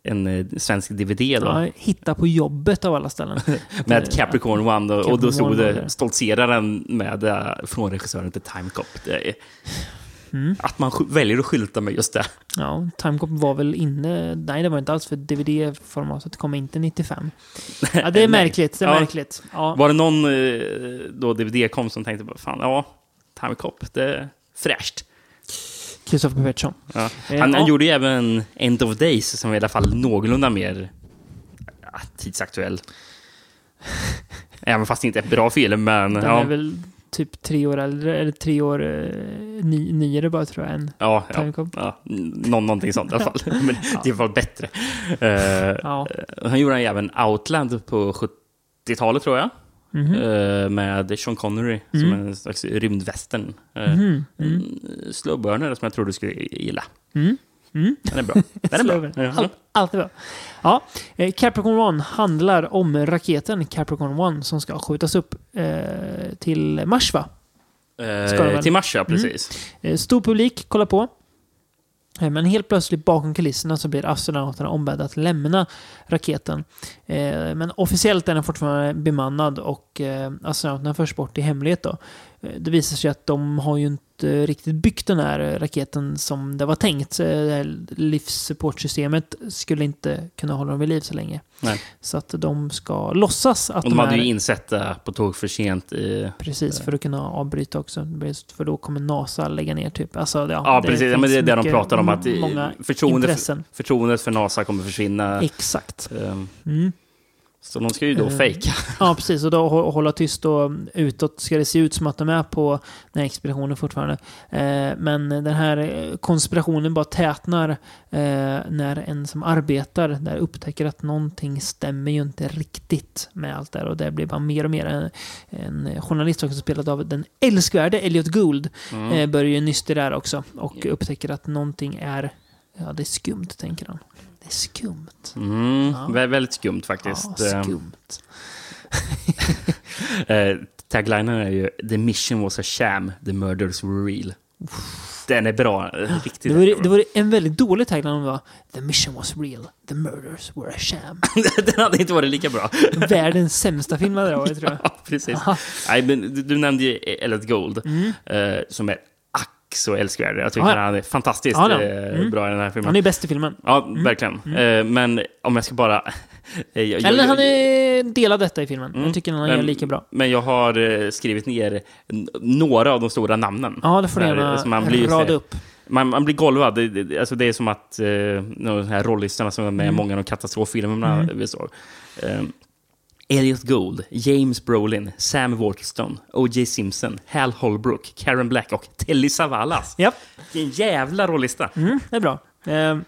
en eh, svensk DVD då. Ja, hitta på jobbet av alla ställen. Med Capricorn One då, och Capricorn då stod det stoltseraren med eh, från regissören till Time Cop. Mm. Att man väljer att skylta med just det. Ja, Time Cop var väl inne... Nej, det var inte alls för DVD-formatet kom inte 95. Ja, det är märkligt. Det är Ja. märkligt. Ja. Var det någon eh, då DVD kom som tänkte bara, fan ja, Time Cop, det är fräscht. Christopher Pettersson. Ja. Eh, Han, han gjorde ju även End of Days som är i alla fall någorlunda mer ja, tidsaktuell. Även fast det inte är en bra film, men Den ja. är väl typ tre år äldre, eller tre år eh, ny, nyare bara tror jag än Ja, ja, ja, Nå någonting sånt i alla fall. Men det är i alla fall bättre. Eh, Ja. Han gjorde även Outland på 70-talet tror jag. Mhm. Eh, med Sean Connery som Mm. en slags rymdvästern. Uh, Mhm. En slowburner som jag tror du skulle gilla. Mm. Mm. Den är bra. Den är bra. Ja. Allt, allt är bra. Ja, eh, Capricorn One handlar om raketen Capricorn One som ska skjutas upp eh, till Mars, va? Eh, till Mars, ja, Mm. precis. Eh, Stor publik kollar på. Eh, Men helt plötsligt bakom kulisserna så blir astronauterna ombedda att lämna raketen. Men officiellt är den fortfarande bemannad och astronauterna förs bort i hemlighet. Då. Eh, det visar sig att de har ju inte riktigt byggt den här eh, raketen som det var tänkt. Så Det här livssupportsystemet skulle inte kunna hålla dem vid liv så länge. Nej. Så att de ska låtsas att de de hade är... ju insett det på tåg för sent i... Precis, för att kunna avbryta också. För då kommer NASA lägga ner typ. Alltså, ja, Ja, precis. Ja, men det är det de pratar om. Att eh, förtroendet, intressen. förtroendet för NASA kommer försvinna. Exakt. Ehm, Mm. Så de ska ju då Eh, fejka. Ja, precis. Och då hå- hålla tyst och utåt ska det se ut som att de är på den här expeditionen fortfarande. Eh, men den här konspirationen bara tätnar eh, när en som arbetar där upptäcker att någonting stämmer ju inte riktigt med allt det här. Och det blir bara mer och mer en, journalist också spelad av den älskvärde Elliot Gould Mm. börjar ju nysta där också och upptäcker att någonting är, ja det är skumt tänker han. Det är skumt. Mm, Ja. vä- Väldigt skumt faktiskt. Ja, Ehm, skumt. Eh, taglinen är ju “The mission was a sham, the murders were real”. Den är bra. eh, Riktigt Det var, det var en väldigt dålig tagline om var The mission was real, the murders were a sham. Den hade inte varit lika bra. Världens sämsta film hade det varit tror jag. Ja, precis. Nej, men du, nämnde ju Elliot Gold, Mm. eh, som är så älskvärd. Jag tycker Ja, ja. han är fantastiskt eh, Mm. bra i den här filmen. Han är bäst i filmen. Ja, verkligen. Eh, men om jag ska bara... eh, jag- Eller jag- han är delad detta i filmen. Mm. Jag tycker han gör lika bra. Men jag har skrivit ner några av de stora namnen. Ja, det får du gärna rada upp. Man, man blir golvad. Det, alltså det är som att eh, de här rollistorna som är med i Mm. många av katastroffilmerna Mm. vi såg. Elliot Gould, James Brolin, Sam Waterston, O.J. Simpson, Hal Holbrook, Karen Black och Telly Savalas. Japp. Vilken jävla rollista! Mm, det är bra. Eh,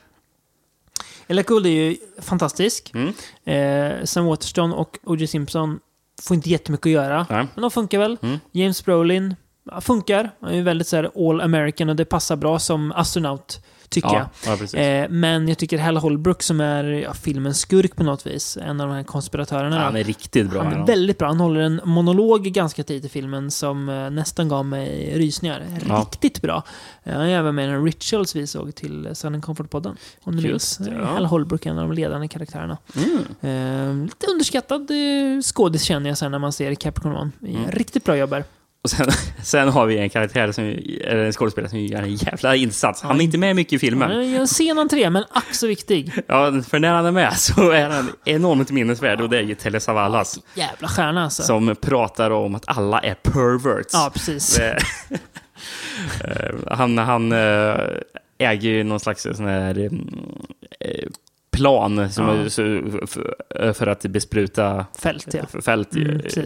Elliot Gould är ju fantastisk. Mm. Eh, Sam Waterston och O.J. Simpson får inte jättemycket att göra. Nej. Men de funkar väl. Mm. James Brolin ja, funkar. Han är väldigt så här, all American och det passar bra som astronaut, tycker Ja, jag. ja. Eh, men jag tycker Hal Holbrook som är filmens skurk på något vis, en av de här konspiratörerna. Han är riktigt bra. han är väldigt bra. Han håller en monolog ganska tidigt i filmen som eh, nästan gav mig rysningar. Riktigt bra. Eh, Han är även med i den Rituals vi såg till Southern Comfort-podden. Om du Just minns. Hal Holbrook är en av de ledande karaktärerna. Mm. Lite underskattad skådis känner jag sen när man ser Capricorn One. Mm. Riktigt bra jobb här. Och sen, sen har vi en karaktär, som, eller en skådespelare som gör en jävla insats. Han är inte med mycket i filmen. Han är en sen entré, men ack så viktig. Ja, för när han är med så är han enormt minnesvärd och det är ju Telly Savalas. Jävla stjärna alltså. Som pratar om att alla är perverts. Ja, precis. Eh, han han eh, äger ju någon slags sån här mm, eh, plan som Ja. för, att bespruta Fält, ja. fält. Mm, eh,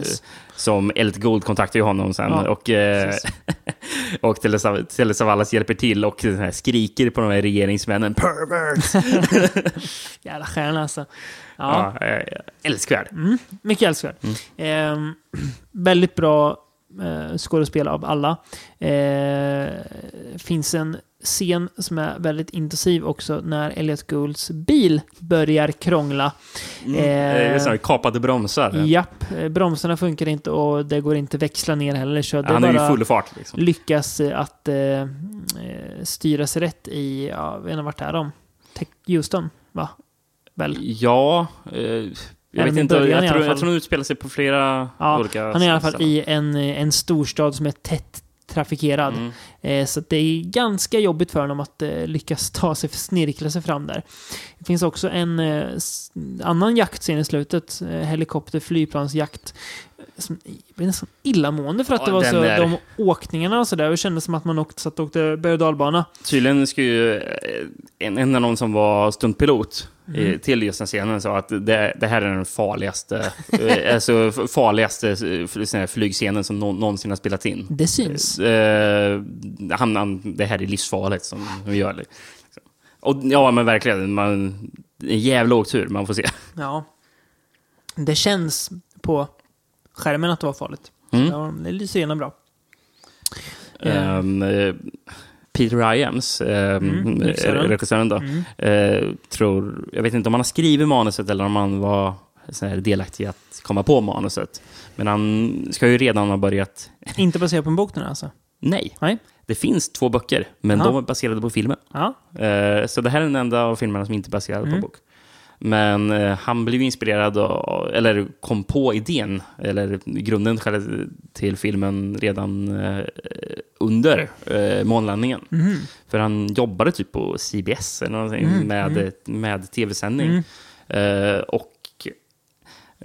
som Elliot Gould kontaktar ju honom sen. Ja, och eh, och Telesavalas hjälper till och skriker på de här regeringsmännen. Perverts! Jävla stjärna alltså. Ja. ja, eh, älskvärd. Mm, mycket älskvärd. Ehm, väldigt bra eh, skådespel av alla. Eh, finns en scen som är väldigt intensiv också när Elliot Goulds bil börjar krångla. Mm. Eh, just det, kapade bromsar. Japp, eh, bromsarna funkar inte och det går inte växla ner heller. Så det Han är ju bara full fart. Liksom. lyckas eh, att eh, eh, styra sig rätt i, ja, jag vet inte vart är de? Houston, va? Väl? Ja, eh, jag Även vet i inte. i Jag tror, jag tror de utspelar sig på flera Ja, olika han är i alla fall ställen. i en, en storstad som är tätt trafikerad. Mm. Eh, så det är ganska jobbigt för honom att eh, lyckas ta sig, snirkla sig fram där. Det finns också en eh, annan jaktscen i slutet, eh, helikopter, flygplansjakt. Som jag blev nästan illamående för att Ja, det var så, där- de åkningarna och sådär. Det kändes som att man åkte, satt och åkte berg och dalbana. Tydligen skulle ju eh, en, en av någon som var stuntpilot Mm. till just den scenen sa att det, det här är den farligaste, eh, alltså farligaste eh, flygscenen som nå- någonsin har spelats in. Det syns. Eh, han, han, det här är livsfarligt som de gör. det. Och, ja, men verkligen. Man, en jävla åktur man får se. Ja. Det känns på skärmen att det var farligt. Mm. Ja, det lyser igenom bra. Eh, eh, Peter Iams, um, Mm, regissören. då, Mm. eh, tror, jag vet inte om han har skrivit manuset eller om han var delaktig i att komma på manuset. Men han ska ju redan ha börjat... Inte baserat på en bok den här, alltså? Nej. Nej. Det finns två böcker, men Ja. de är baserade på filmen. Eh, så det här är den enda av filmerna som inte är baserad Mm. på bok. Men eh, han blev inspirerad, av, eller kom på idén, eller grunden till filmen redan eh, under eh, månlandningen. Mhm. För han jobbade typ på CBS eller någonting Mm, med, mm. med tv-sändning. Mm. Och,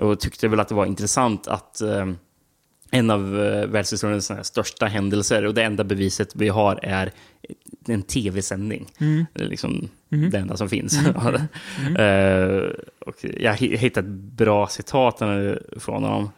och tyckte väl att det var intressant att en av världshistoriens största händelser och det enda beviset vi har är en tv-sändning. Mm. Det är liksom Mm. det enda som finns. Mm. Eh, och jag hi- hittade ett bra citat från honom.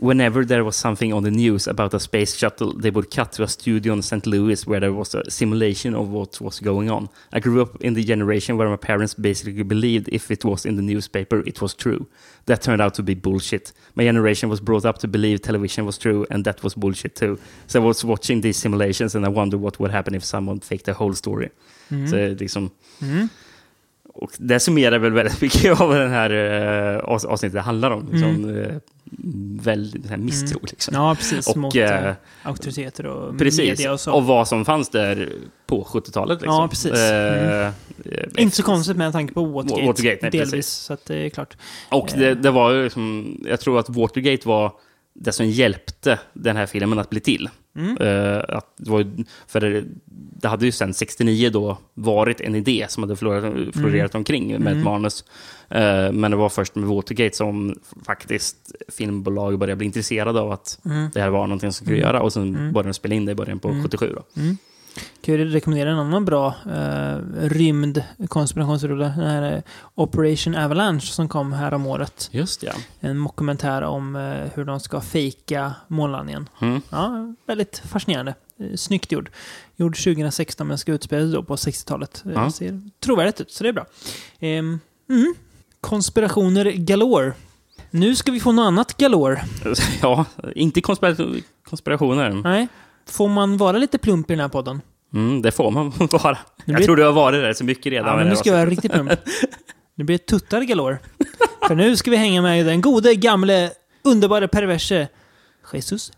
Eh, Whenever there was something on the news about a space shuttle, they would cut to a studio in St. Louis where there was a simulation of what was going on. I grew up in the generation where my parents basically believed if it was in the newspaper, it was true. That turned out to be bullshit. My generation was brought up to believe television was true, and that was bullshit too. So I was watching these simulations and I wondered what would happen if someone faked the whole story. Mm. Så liksom, Mm. och det summerar väl väldigt mycket av den här uh, avsnittet handlar om. Liksom, Mm. Väldigt här misstro. Liksom. Ja, precis. Och, mot eh, eh, auktoriteter och Precis, media och så. och vad som fanns där på 70-talet. Liksom. Ja, precis. Mm. Inte så konstigt med tanke på Watergate. Watergate, nej, delvis, precis. så att det är klart. Och det, det var ju liksom, jag tror att Watergate var det som hjälpte den här filmen att bli till. Mm. Eh, att det, var, för det, det hade ju sedan 69 då varit en idé som hade florerat, florerat omkring med Mm. ett manus. Eh, men det var först med Watergate som faktiskt filmbolag började bli intresserade av att Mm. det här var någonting som skulle Mm. göra. Och sen Mm. började de spela in det i början på Mm. 77. Då. Mm. Kan jag rekommendera en annan bra eh, rymd konspirationsrulle. Den här eh, Operation Avalanche som kom här om året. Just det. En mockumentär om eh, hur de ska fejka månlandningen. Mm. Ja, väldigt fascinerande. Eh, Snyggt gjord. Gjord 2016 men ska utspelas då på 60-talet. Eh, Ja. Ser trovärdigt ut, så det är bra. Ehm, mm. Konspirationer galore. Nu ska vi få något annat galore. Ja, inte konspira- konspirationer. Nej. Får man vara lite plump i den här podden? Mm, det får man vara. Nu Jag blir- tror du har varit där så mycket redan. Ja, men nu ska jag vara riktigt plump. Nu blir det tuttar galore. För nu ska vi hänga med den gode, gamle, underbara, perverse Jesus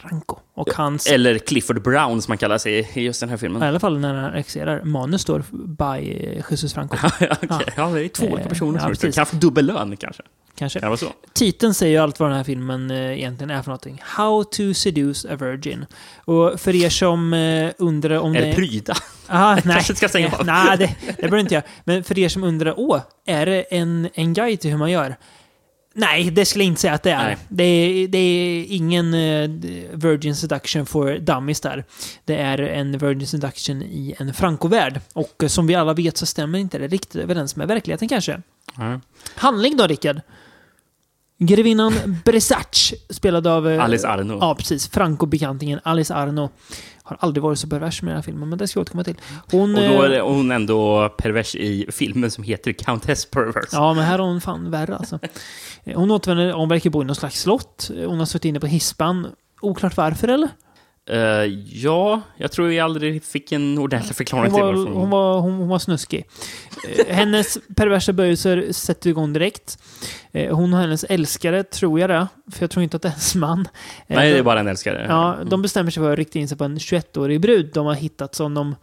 Franco. Och hans, Eller Clifford Brown som man kallar sig i just den här i filmen. alla fall när han regisserar, manus står by Jesus Franco. ja, okej. ja, det är två olika Eh, personer ja, som precis. Kanske dubbel lön kanske. Kanske. Vara så? Titeln säger ju allt vad den här filmen eh, egentligen är för någonting. How to seduce a virgin. Och för er som eh, undrar om Är det... pryda? Aha, nej. kanske ska stänga av. Nej, det, det behöver inte jag. Men för er som undrar, åh, är det en, en guide till hur man gör? Nej, det skulle jag inte säga att det är. Det är, det är ingen eh, Virgin Seduction for Dummies där. Det är en Virgin Seduction i en Franco-värld. Och eh, som vi alla vet så stämmer inte det riktigt överens med verkligheten kanske. Ja. Handling då, Rickard? Grevinnan Bresac, spelad av... eh, Alice Arno. Ja, precis. Franco-bekantingen Alice Arno. Har aldrig varit så pervers med den här filmen, men det ska jag återkomma till. Hon... Och då är eh, det- hon ändå pervers i filmen som heter Countess Perverse. Ja, men här har hon fan värre alltså. Eh, Hon återvänder, hon verkar bo i något slags slott. Hon har suttit inne på hispan. Oklart varför eller? Eh, ja, jag tror jag aldrig fick en ordentlig förklaring Hon till var, varför hon var, hon, hon var snuskig. Eh, Hennes perversa böjelser sätter igång direkt. Eh, Hon och hennes älskare, tror jag det. För jag tror inte att det är hennes man. Nej, det de- är bara en älskare. Ja, de bestämmer sig för att rikta in sig på en 21-årig brud de har hittat som de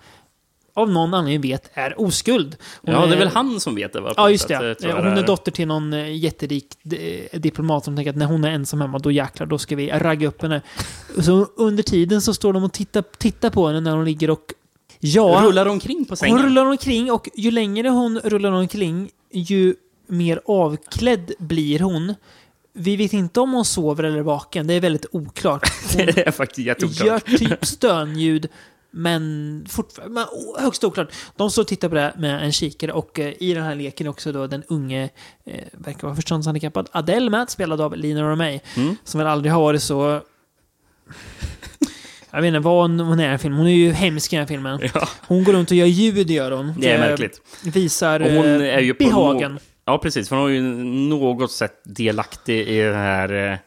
av någon anledning vet är oskuld. Hon Ja, det är väl han som vet det, va? Ja, just det. jag Hon är dotter till någon eh, jätterik eh, diplomat som tänker att när hon är ensam hemma, då jäklar, då ska vi ragga upp henne. Så under tiden så står de och tittar, tittar på henne när hon ligger och... Ja, Rullar omkring på sängen. hon rullar omkring och ju längre hon rullar omkring, ju mer avklädd blir hon. Vi vet inte om hon sover eller är vaken, det är väldigt oklart. Hon det är faktiskt jätteoklart. gör typ stönljud, men fortfarande högst oklart. De står och tittar på det med en kikare och eh, i den här leken också då den unge, eh, verkar vara förståndshandikappad, Adele med, spelad av Lina Romay. Mm. Som väl aldrig har varit så... Jag vet inte vad hon hon är i den filmen. Hon är ju hemsk i den här filmen. Ja. Hon går runt och gör ljud, gör hon. Det är Eh, märkligt. Visar Och hon eh, är ju på behagen. nå- Ja, precis. För hon är ju något sätt delaktig i den här...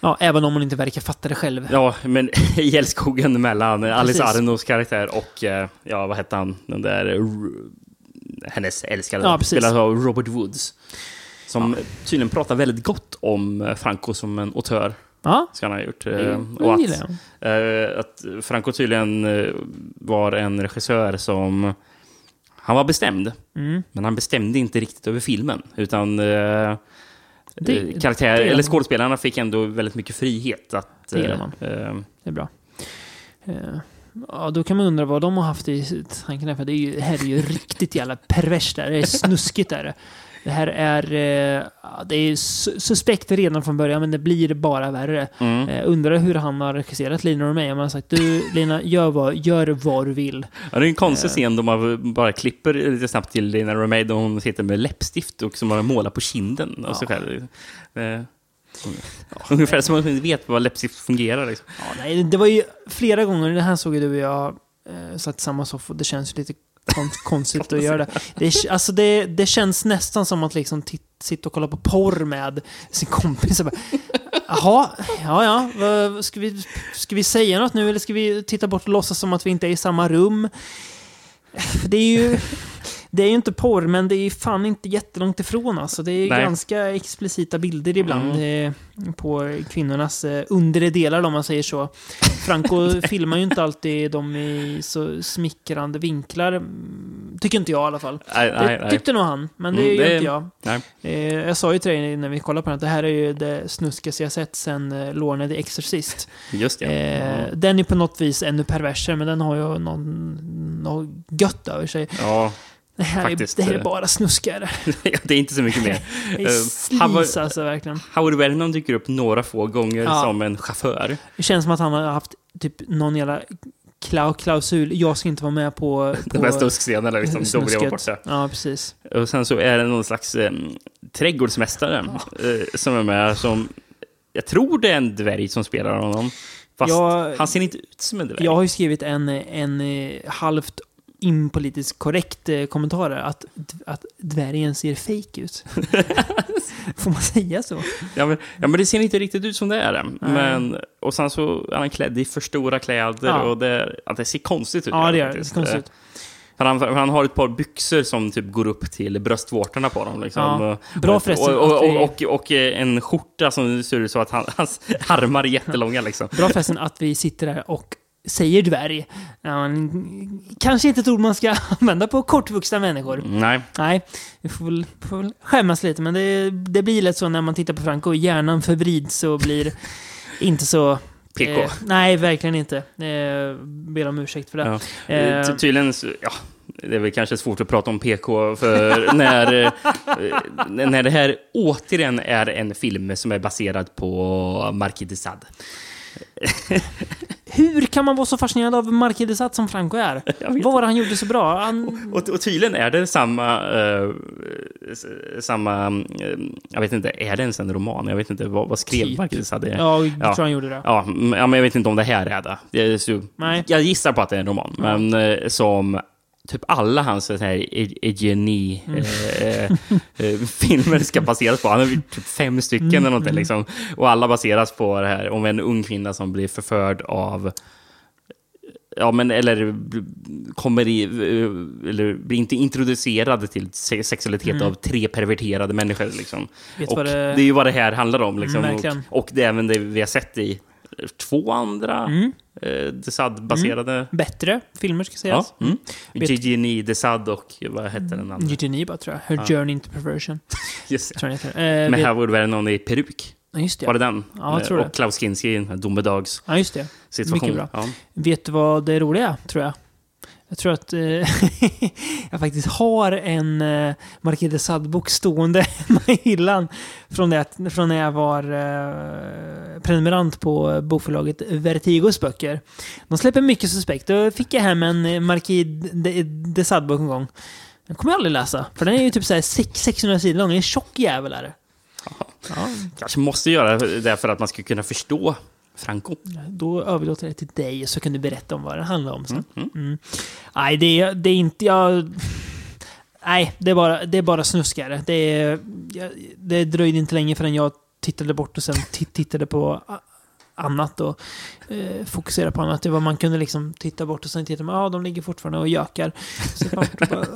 Ja, även om hon inte verkar fatta det själv. Ja, men i älskogen mellan Alice Precis. Arnos karaktär och, eh, ja, vad hette han? Den där... eh, hennes älskade. Ja. Spelad av Robert Woods. Som tydligen pratar väldigt gott om eh, Franco som en auteur. Ja, Ska han ha gjort. det och att, att Franco tydligen var en regissör som Han var bestämd, Mm. men han bestämde inte riktigt över filmen. Utan Det- eh, karaktär, det eller skådespelarna fick ändå väldigt mycket frihet. Att, Det gillar eh, man. eh, Det är bra. Eh, Ja, då kan man undra vad de har haft i tanken. För det, är ju, här är ju riktigt jävla perverst. Där. Det är snuskigt. Där. Det här är, eh, ja, det är su- suspekt redan från början, men det blir bara värre. Mm. Eh, undrar hur han har regisserat Lina och mig. Man har sagt du Lina, gör vad, gör vad du vill. Ja, det är en konstig Eh. scen då man bara klipper lite snabbt till Lina Romay då hon sitter med läppstift och som bara målar på kinden av sig själv. Eh, Ungefär som man inte vet vad läppstift fungerar. Liksom. Ja, nej, det var ju flera gånger, det här såg ju du och jag eh, satt i samma soffa och det känns ju lite konstigt att göra det. Det, är- alltså det. det känns nästan som att liksom sitta och kolla på porr med sin kompis. och bara, Jaha, ja ja, ska vi, ska vi säga något nu eller ska vi titta bort och låtsas som att vi inte är i samma rum? Det är ju... Det är ju inte porr, men det är fan inte jättelångt ifrån alltså. Det är Nej. ganska explicita bilder ibland Mm. eh, på kvinnornas eh, undre delar om man säger så. Franco filmar ju inte alltid dem i så smickrande vinklar. mm, Tycker inte jag i alla fall. Nej, nej, det nej. tyckte nog han, men det Mm, gör inte jag. Nej. Eh, jag sa ju till dig när vi kollade på den att det här är ju det snuskigaste jag sett sen eh, Lorne the Exorcist. Just det. Eh, den är på något vis ännu perversare, men den har ju någon, något gött över sig. Ja, Det här, är, faktiskt, det här är eh. bara snuskare. det är inte så mycket mer. Är Eh, slis alltså, verkligen. Howard Vernon dyker upp några få gånger Ja. som en chaufför. Det känns som att han har haft typ någon jävla klau klausul. Jag ska inte vara med på... på Den bästa uskscenen där liksom, då blir jag borta. Ja, precis. Och sen så är det någon slags eh, trädgårdsmästare eh, som är med. Som, jag tror det är en dvärg som spelar honom. Fast Jag- han ser inte ut som en dvärg. Jag har ju skrivit en, en halvt impolitiskt korrekt eh, kommentar där, att, att dvärgen ser fake ut. Får man säga så? Ja men, ja, men det ser inte riktigt ut som det är. Men, och sen så är han klädd i för stora kläder Ja. och det, ja, det ser konstigt ut. Ja, det gör det. ser konstigt ut. För han, han har ett par byxor som typ går upp till bröstvårtorna på dem. Liksom. Ja. Och- Bra förresten och, att och, och, och en skjorta som ser ut så att han, hans armar är jättelånga. Liksom. Bra förresten att vi sitter där och säger dvärg. Ja, kanske inte ett ord man ska använda på kortvuxna människor. Nej. Nej, vi får väl, får väl skämmas lite, men det, det blir lätt så när man tittar på Franco. Hjärnan förvrids och blir inte så... PK. Eh, nej, verkligen inte. Eh, ber om ursäkt för det. Ja. Eh, Ty- Tydligen, ja, det är väl kanske svårt att prata om PK, för när, eh, när det här återigen är en film som är baserad på Marquis de Sade. Hur kan man vara så fascinerad av Marquis som Franco är? Vad var det han gjorde så bra? Han, Och, och tydligen är det samma, s- samma eh, jag vet inte, är det ens en roman? Jag vet inte, vad, vad skrev Typ. Marquis? Ja, jag tror han gjorde det. Ja, ja, men jag vet inte om det här är det. Nej. Jag gissar på att det är en roman, Ja. men eh, som typ alla hans så här e- Egeni Mm. eh, eh, filmer ska baseras på. Han har typ fem stycken Mm, eller någonting mm. liksom. Och alla baseras på det här om en ung kvinna som blir förförd av Ja, men eller kommer i, eh, eller blir inte introducerad till se- sexualitet Mm. av tre perverterade människor. Liksom. Och det... det- är ju vad det här handlar om. Liksom. Mm, och, och det är även det vi har sett i två andra. Eh, Desad-baserade... Bättre filmer ska sägas. Ja, mm. Gigi Desad och vad hette den andra? Eugenie bara tror jag. Her Ja. Journey into Perversion. Just det. Tror jag den heter. Eh, Med vet- Howard Vernon i peruk. Ja, just det. Var det den? Ja, jag Eh, tror det. och Klaus Kinski här domedags Ja, just det. situation. Mycket bra. Ja. Vet du vad det roliga är, tror jag? Jag tror att eh, jag faktiskt har en eh, Marquis de Sade-bok stående hemma i hyllan från, det, från när jag var eh, prenumerant på bokförlaget Vertigos böcker. De släpper mycket suspekt. Då fick jag hem en eh, Marquis de, de Sade-bok en gång. Den kommer jag aldrig läsa, för den är ju typ så 600 sidor lång. Det är en tjock jävel är det. Ja, Kanske måste göra det för att man ska kunna förstå Franco. Då överlåter jag det till dig så kan du berätta om vad det handlar om sen. Mm, Mm. Nej, det är, det är inte... Jag, nej, det är bara, det är bara snuskare. Det, är, det dröjde inte länge förrän jag tittade bort och sen ti- tittade på annat och eh, fokuserade på annat. Det var man kunde liksom titta bort och sen titta, ja de ligger fortfarande och gökar. Så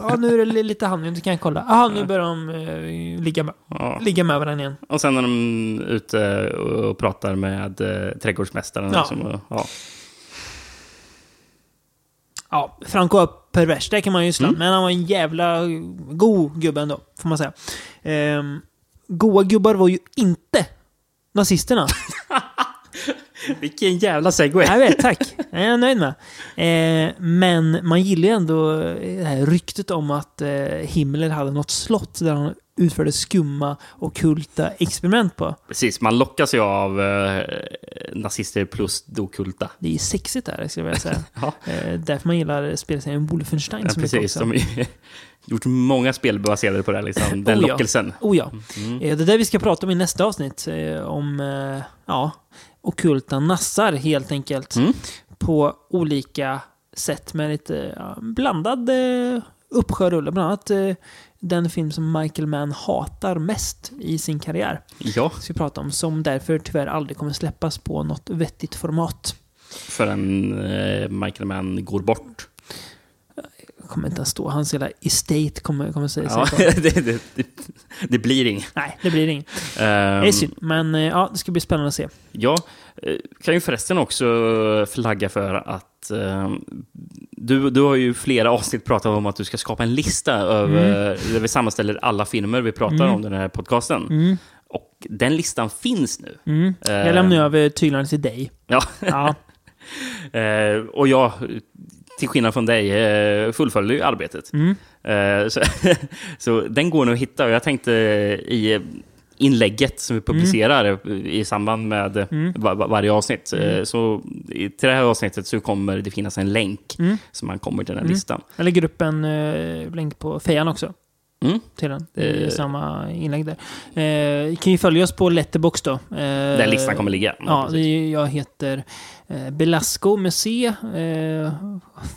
ja nu är det li- lite handling, då kan jag kolla. Ja nu börjar de eh, ligga, med, Ja. ligga med varandra igen. Och sen är de ute och pratar med eh, trädgårdsmästaren. Ja. Liksom, och, ja. Ja, Franco har pervers, det kan man ju slå. Mm. Men han var en jävla god gubbe ändå, får man säga. Ehm, goa gubbar var ju inte nazisterna. Vilken jävla segway. Jag vet, tack. Det är jag nöjd med. Eh, men man gillar ju ändå det här ryktet om att eh, Himmler hade något slott där han utförde skumma ockulta experiment på. Precis, man lockas ju av eh, nazister plus det ockulta. Det är sexigt där, skulle jag vilja säga. Ja. eh, därför man gillar spelserien Wolfenstein Ja, så mycket precis. också. De ju gjort många spel baserade på det, här, liksom. den Oh ja. lockelsen. Oh ja. Mm. Eh, Det är det vi ska prata om i nästa avsnitt. eh, Om, eh, ja, ockulta nassar helt enkelt. Mm. På olika sätt med lite ja, blandad eh, uppsjörulle. Bland annat eh, den film som Michael Mann hatar mest i sin karriär. Ja, Ska vi prata om. Som därför tyvärr aldrig kommer släppas på något vettigt format. förrän eh, Michael Mann går bort. Kommer inte ens stå. Hans hela estate kommer, kommer säga Ja, sig det, det, det, det blir inget. Nej, det blir inget. Ehm, Det är synd. Men eh, ja, det ska bli spännande att se. Ja, eh, kan ju förresten också flagga för att eh, du, du har ju flera avsnitt pratat om att du ska skapa en lista över, där vi sammanställer alla filmer vi pratar Mm. om i den här podcasten. Mm. Och den listan finns nu. Mm. Jag lämnar över tyglarna till dig. Ja. Ja. Eh, och jag, till skillnad från dig, eh, fullföljer ju arbetet. Mm. Eh, så, så den går nog att hitta. Jag tänkte i inlägget som vi publicerar i samband med Mm. va- va- varje avsnitt. Mm. Eh, Så i- till det här avsnittet så kommer det finnas en länk Mm. så man kommer till den här Mm. listan. Jag lägger upp en eh, länk på fejan också. Mm. Till den. Det är Eh. samma inlägg där. Eh, kan ju följa oss på Letterbox då. Eh, Där listan kommer ligga. Ja, är, jag heter eh, Belasco med C. Eh,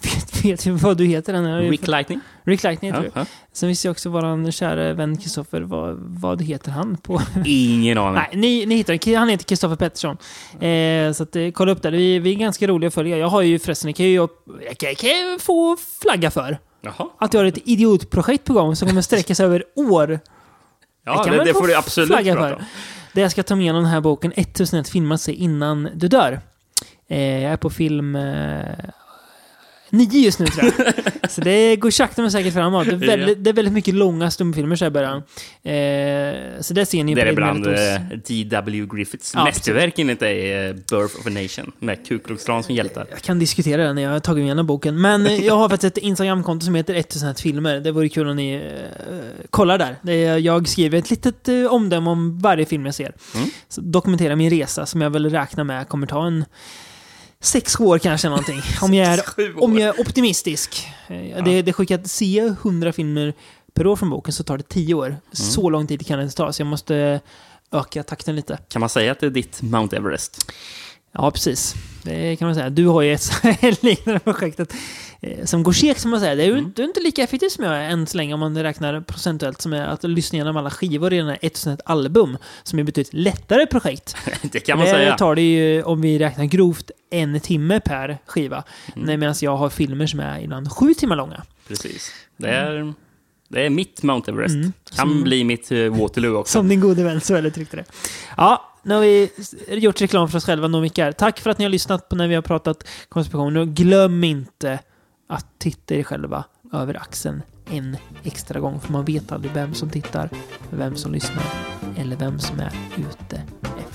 vet, vet vad du heter? Den här? Rick Lightning. Rick Lightning heter Ja, du. ja. Sen visste jag också vår kära vän Kristoffer. Vad, vad heter han på? Ingen aning. Nej, ni, ni hittar den. Han heter Kristoffer Pettersson. Eh, så att, eh, kolla upp det. Vi, vi är ganska roliga att följa. Jag har ju förresten, jag kan ju, jag kan, jag kan ju få flagga för. Jaha. Att jag har ett idiotprojekt på gång som kommer sträcka sig över år. Ja, det, det få får du absolut prata för. om. Där jag ska ta med den här boken 1001 filmer sig innan du dör. Eh, jag är på film eh, nio just nu tror jag. så det går sakta men säkert framåt. Det är väldigt, det är väldigt mycket långa stumfilmer så här i början. Eh, så det ser ni Det är på Egmont hos- eh, D.W. Griffiths Ja, mästerverk enligt dig, eh, Birth of a Nation, med Ku Klux Klan som hjältar. Jag kan diskutera den när jag har tagit mig igenom boken. Men eh, jag har faktiskt ett Instagramkonto som heter 1001 filmer. Det vore kul om ni eh, kollar där. Det är, jag skriver ett litet eh, omdöme om varje film jag ser. Mm. Så dokumenterar min resa som jag väl räknar med kommer ta en sex år kanske någonting. Om jag är, om jag är optimistisk. Eh, Det, det är sjukt att se 100 filmer per år från boken så tar det 10 år. Så lång tid kan det inte ta. Så jag måste öka takten lite. Kan man säga att det är ditt Mount Everest? Ja, precis. Det kan man säga. Du har ju ett liknande projektet eh, som går segt, som man säger. Det är ju inte, du är inte lika effektiv som jag är än så länge om man räknar procentuellt som är att lyssna igenom alla skivor i den här 1001 album, som är betydligt lättare projekt. Det kan man det säga. tar det ju, om vi räknar grovt, en timme per skiva. Mm. Medan jag har filmer som är ibland sju timmar långa. Precis. Det är, det är mitt Mount Everest. Mm. Kan Som- bli mitt eh, Waterloo också. Som din gode vän så väldigt tryckte det. Ja, nu har vi gjort reklam för oss själva några veckor. Tack för att ni har lyssnat på när vi har pratat konspiration. Och glöm inte att titta er själva över axeln en extra gång. För man vet aldrig vem som tittar, vem som lyssnar eller vem som är ute efter.